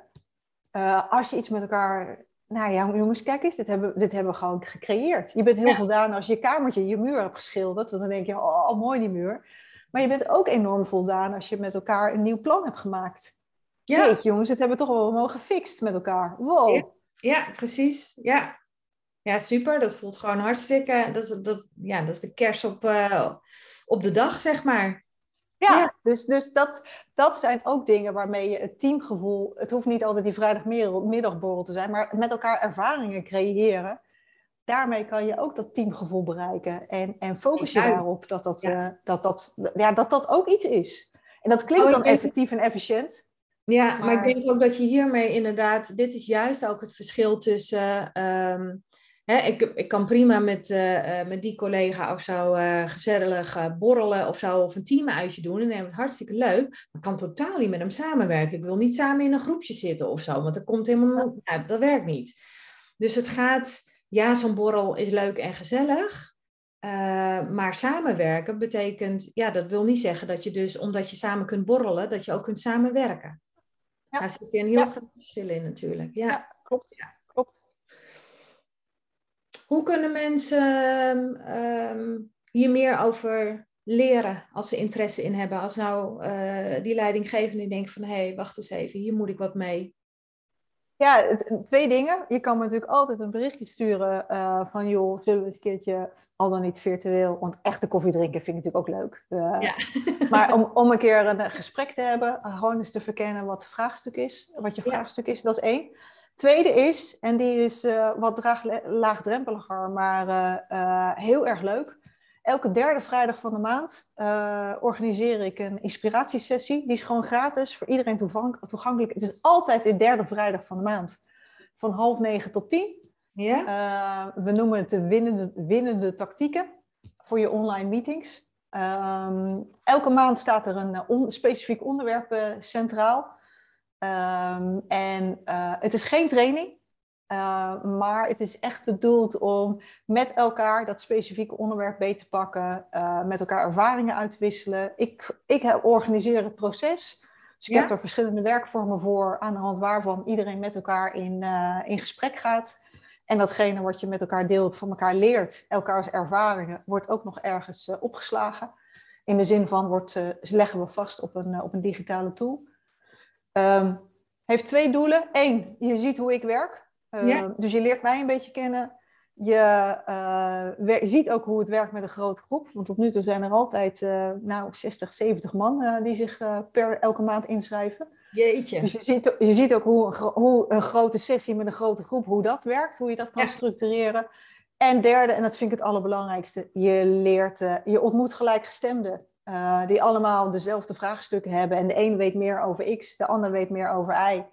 uh, als je iets met elkaar. Nou ja, jongens, kijk eens, dit hebben, dit hebben we gewoon gecreëerd. Je bent heel voldaan als je kamertje, je muur hebt geschilderd. Dan denk je, oh, mooi die muur. Maar je bent ook enorm voldaan als je met elkaar een nieuw plan hebt gemaakt. Ja. Weet, jongens, het hebben we toch wel mogen gefixt met elkaar. Wow. Ja, ja, precies. Ja. ja, super. Dat voelt gewoon hartstikke. Dat is, dat, ja, dat is de kers op, uh, op de dag, zeg maar. Ja, dus, dus dat, dat zijn ook dingen waarmee je het teamgevoel, het hoeft niet altijd die vrijdagmiddagborrel te zijn, maar met elkaar ervaringen creëren. Daarmee kan je ook dat teamgevoel bereiken. En, en focus je daarop dat dat, ja. Uh, dat, dat, ja, dat dat ook iets is. En dat klinkt oh, dan effectief en efficiënt. Ja, maar... ik denk ook dat je hiermee inderdaad, dit is juist ook het verschil tussen um, Hè, ik, ik kan prima met, uh, met die collega of zo uh, gezellig borrelen of zo, of een team uitje doen. En het hartstikke leuk. Maar ik kan totaal niet met hem samenwerken. Ik wil niet samen in een groepje zitten of zo, want dat komt helemaal ja, dat werkt niet. Dus het gaat, ja, zo'n borrel is leuk en gezellig. maar samenwerken betekent, ja, dat wil niet zeggen dat je dus, omdat je samen kunt borrelen, dat je ook kunt samenwerken. Ja. Daar zit een heel ja. groot verschil in natuurlijk. Ja, ja klopt. Ja. Hoe kunnen mensen um, hier meer over leren als ze interesse in hebben? Als nou uh, die leidinggevende denkt van, hé, hey, wacht eens even, hier moet ik wat mee. Ja, twee dingen. Je kan me natuurlijk altijd een berichtje sturen uh, van, joh, zullen we het een keertje, al dan niet virtueel, want echte koffie drinken vind ik natuurlijk ook leuk. Uh, ja. maar om, om een keer een gesprek te hebben, gewoon eens te verkennen wat het vraagstuk is, wat je vraagstuk is, dat is één. Tweede is, en die is uh, wat laagdrempeliger, maar heel erg leuk. Elke derde vrijdag van de maand organiseer ik een inspiratiesessie. Die is gewoon gratis, voor iedereen toegankelijk. Het is altijd de derde vrijdag van de maand. Van half negen tot tien. Ja? we noemen het de winnende, winnende tactieken voor je online meetings. Um, elke maand staat er een on, specifiek onderwerp centraal. Um, en uh, het is geen training, uh, maar het is echt bedoeld om met elkaar dat specifieke onderwerp beter te pakken, uh, met elkaar ervaringen uit te wisselen. Ik, ik organiseer het proces. Dus ik ja? heb er verschillende werkvormen voor, aan de hand waarvan iedereen met elkaar in, in gesprek gaat. En datgene wat je met elkaar deelt, van elkaar leert, elkaars ervaringen, wordt ook nog ergens opgeslagen. In de zin van, wordt, leggen we vast op een, op een digitale tool. Um, heeft twee doelen. Eén, je ziet hoe ik werk. Uh, Dus je leert mij een beetje kennen. Je uh, ziet ook hoe het werkt met een grote groep. Want tot nu toe zijn er altijd uh, nou, 60, 70 man die zich per elke maand inschrijven. Jeetje. Dus je ziet, je ziet ook hoe een, hoe een grote sessie met een grote groep, hoe dat werkt, hoe je dat kan structureren. En derde, en dat vind ik het allerbelangrijkste, je leert, je ontmoet gelijkgestemden. Die allemaal dezelfde vraagstukken hebben. En de een weet meer over X, de ander weet meer over Y.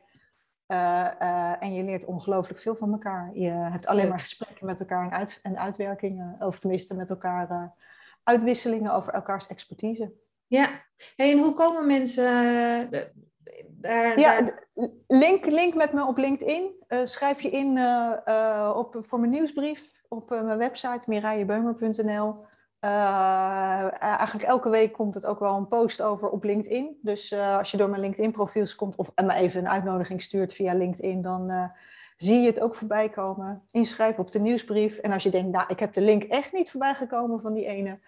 Uh, en je leert ongelooflijk veel van elkaar. Je hebt alleen maar gesprekken met elkaar en, uit, en uitwerkingen, of tenminste met elkaar uitwisselingen over elkaars expertise. Ja, hey, en hoe komen mensen daar? Ja, daar... Link, link met me op LinkedIn. schrijf je in op, voor mijn nieuwsbrief op mijn website mirajebeumer.nl. Uh, eigenlijk elke week komt het ook wel een post over op LinkedIn. Dus uh, als je door mijn LinkedIn-profiels komt of me even een uitnodiging stuurt via LinkedIn, dan uh, zie je het ook voorbij komen. Inschrijf op de nieuwsbrief. En als je denkt, nou, ik heb de link echt niet voorbij gekomen van die ene.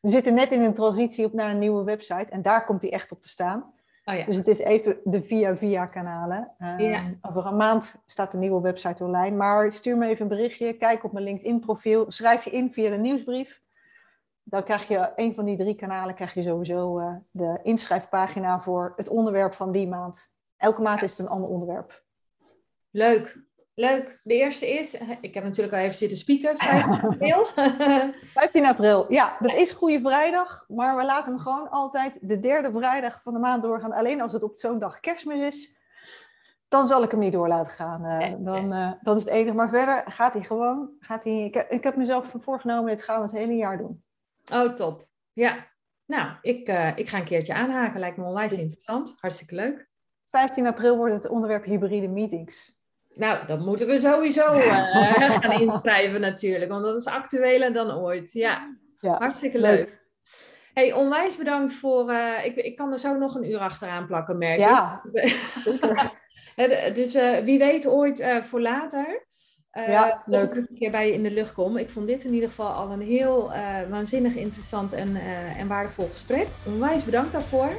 We zitten net in een transitie op naar een nieuwe website en daar komt die echt op te staan. Oh ja. Dus het is even de via-via kanalen. Ja. Over een maand staat de nieuwe website online. Maar stuur me even een berichtje, kijk op mijn LinkedIn-profiel, schrijf je in via de nieuwsbrief dan krijg je een van die drie kanalen krijg je sowieso uh, de inschrijfpagina voor het onderwerp van die maand. Elke maand is het een ander onderwerp. Leuk, leuk. De eerste is, ik heb natuurlijk al even zitten spieken, 15 april. 15 april, ja, dat is Goede Vrijdag, maar we laten hem gewoon altijd de derde vrijdag van de maand doorgaan. Alleen als het op zo'n dag kerstmis is, dan zal ik hem niet door laten gaan. Uh, dan, uh, dat is het enige. Maar verder gaat hij gewoon. Gaat hij, ik, ik heb mezelf voorgenomen, dit gaan we het hele jaar doen. Oh, top. Ja. Nou, ik, uh, ik ga een keertje aanhaken. Lijkt me onwijs interessant. Hartstikke leuk. 15 april wordt het onderwerp hybride meetings. Nou, dat moeten we sowieso uh, gaan inschrijven natuurlijk. Want dat is actueler dan ooit. Ja, ja hartstikke leuk. leuk. Hey, onwijs bedankt voor... Uh, ik, ik kan er zo nog een uur achteraan plakken, merk ja, dus wie weet ooit voor later... Uh, ja, dat ik een keer bij je in de lucht kom. Ik vond dit in ieder geval al een heel uh, waanzinnig interessant en, uh, en waardevol gesprek. Onwijs bedankt daarvoor.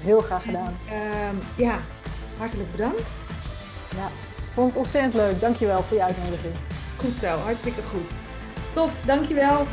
Heel graag gedaan. Ehm, ja, hartelijk bedankt. Ja, vond het ontzettend leuk. Dankjewel voor je uitnodiging. Goed zo, hartstikke goed. Top, dankjewel.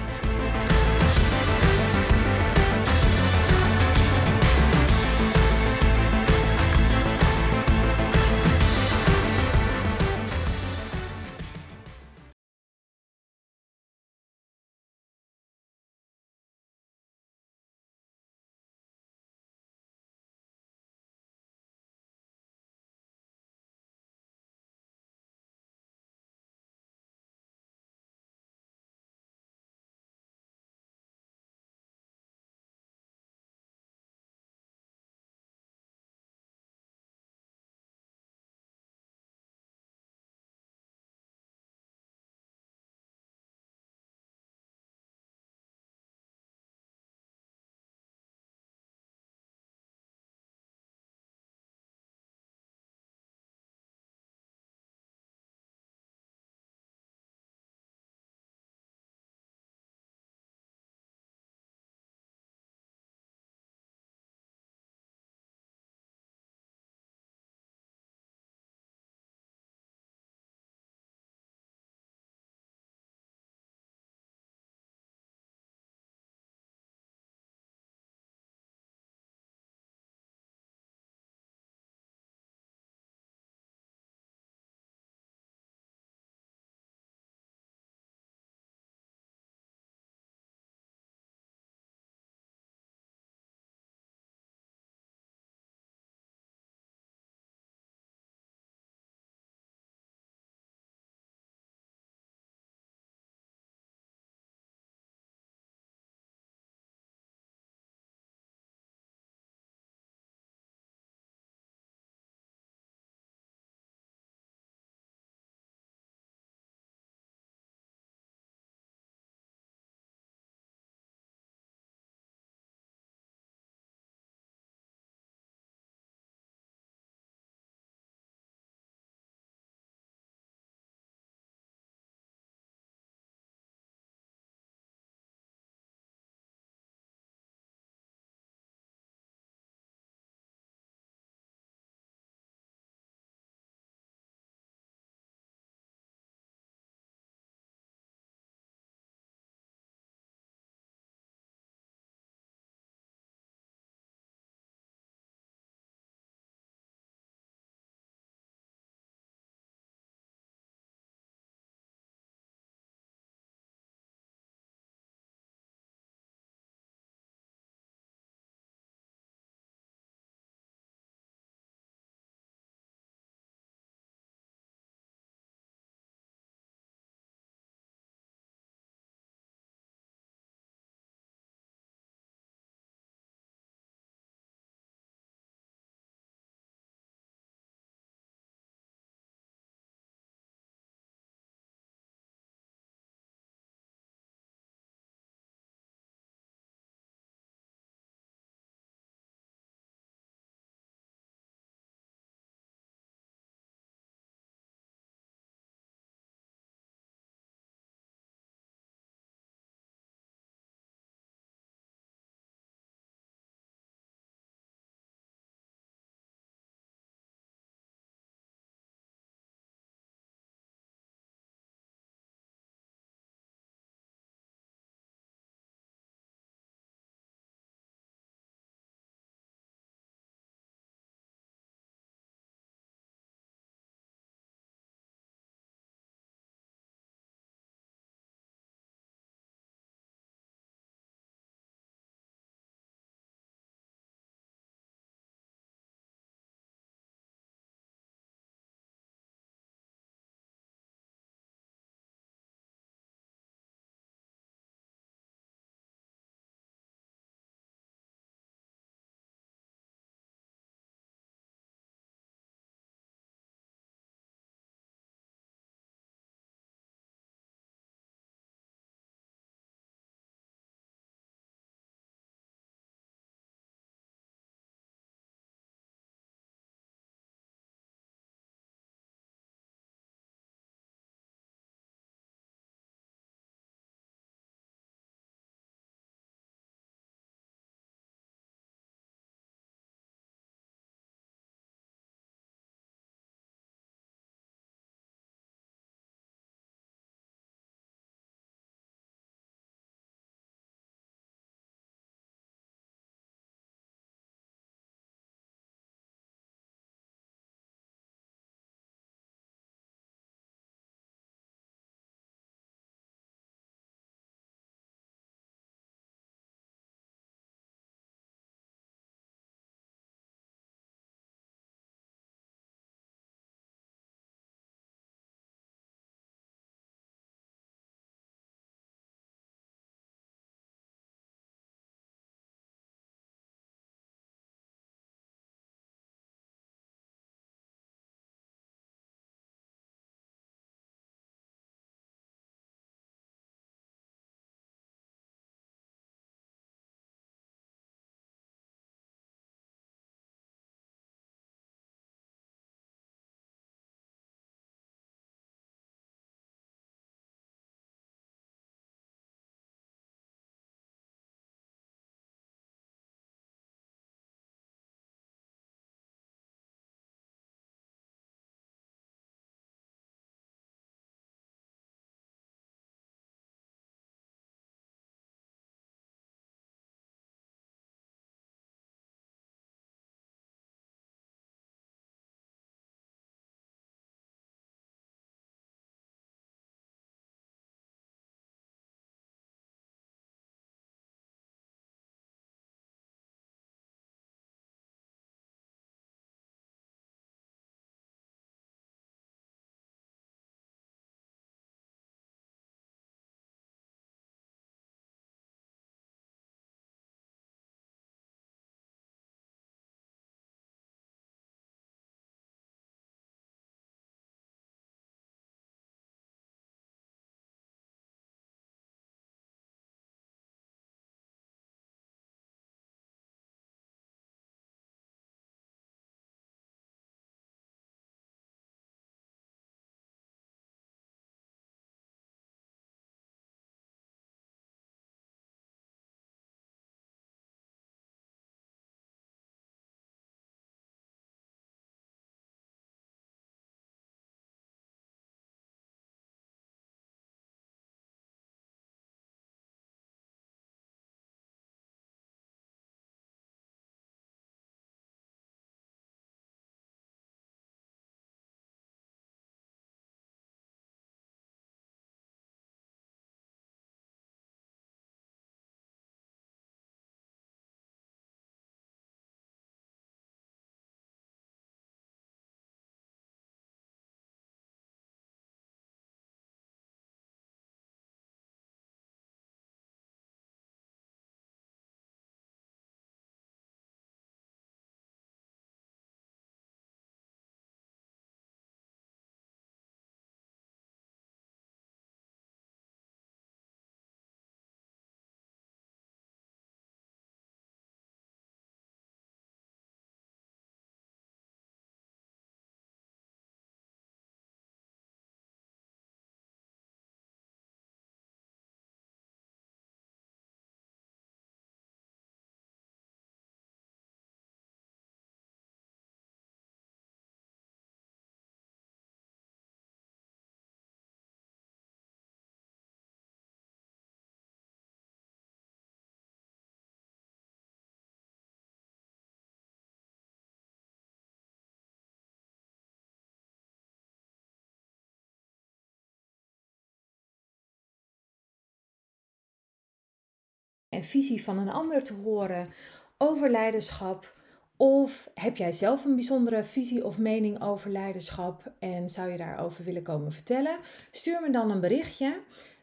Visie van een ander te horen over leiderschap. Of heb jij zelf een bijzondere visie of mening over leiderschap en zou je daarover willen komen vertellen? Stuur me dan een berichtje.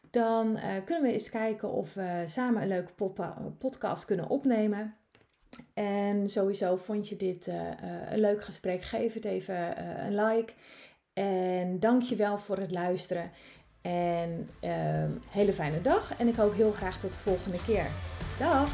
Dan uh, kunnen we eens kijken of we samen een leuke podcast kunnen opnemen. En sowieso vond je dit uh, een leuk gesprek. Geef het even een like. En dank je wel voor het luisteren. En hele fijne dag. En ik hoop heel graag tot de volgende keer. Dag!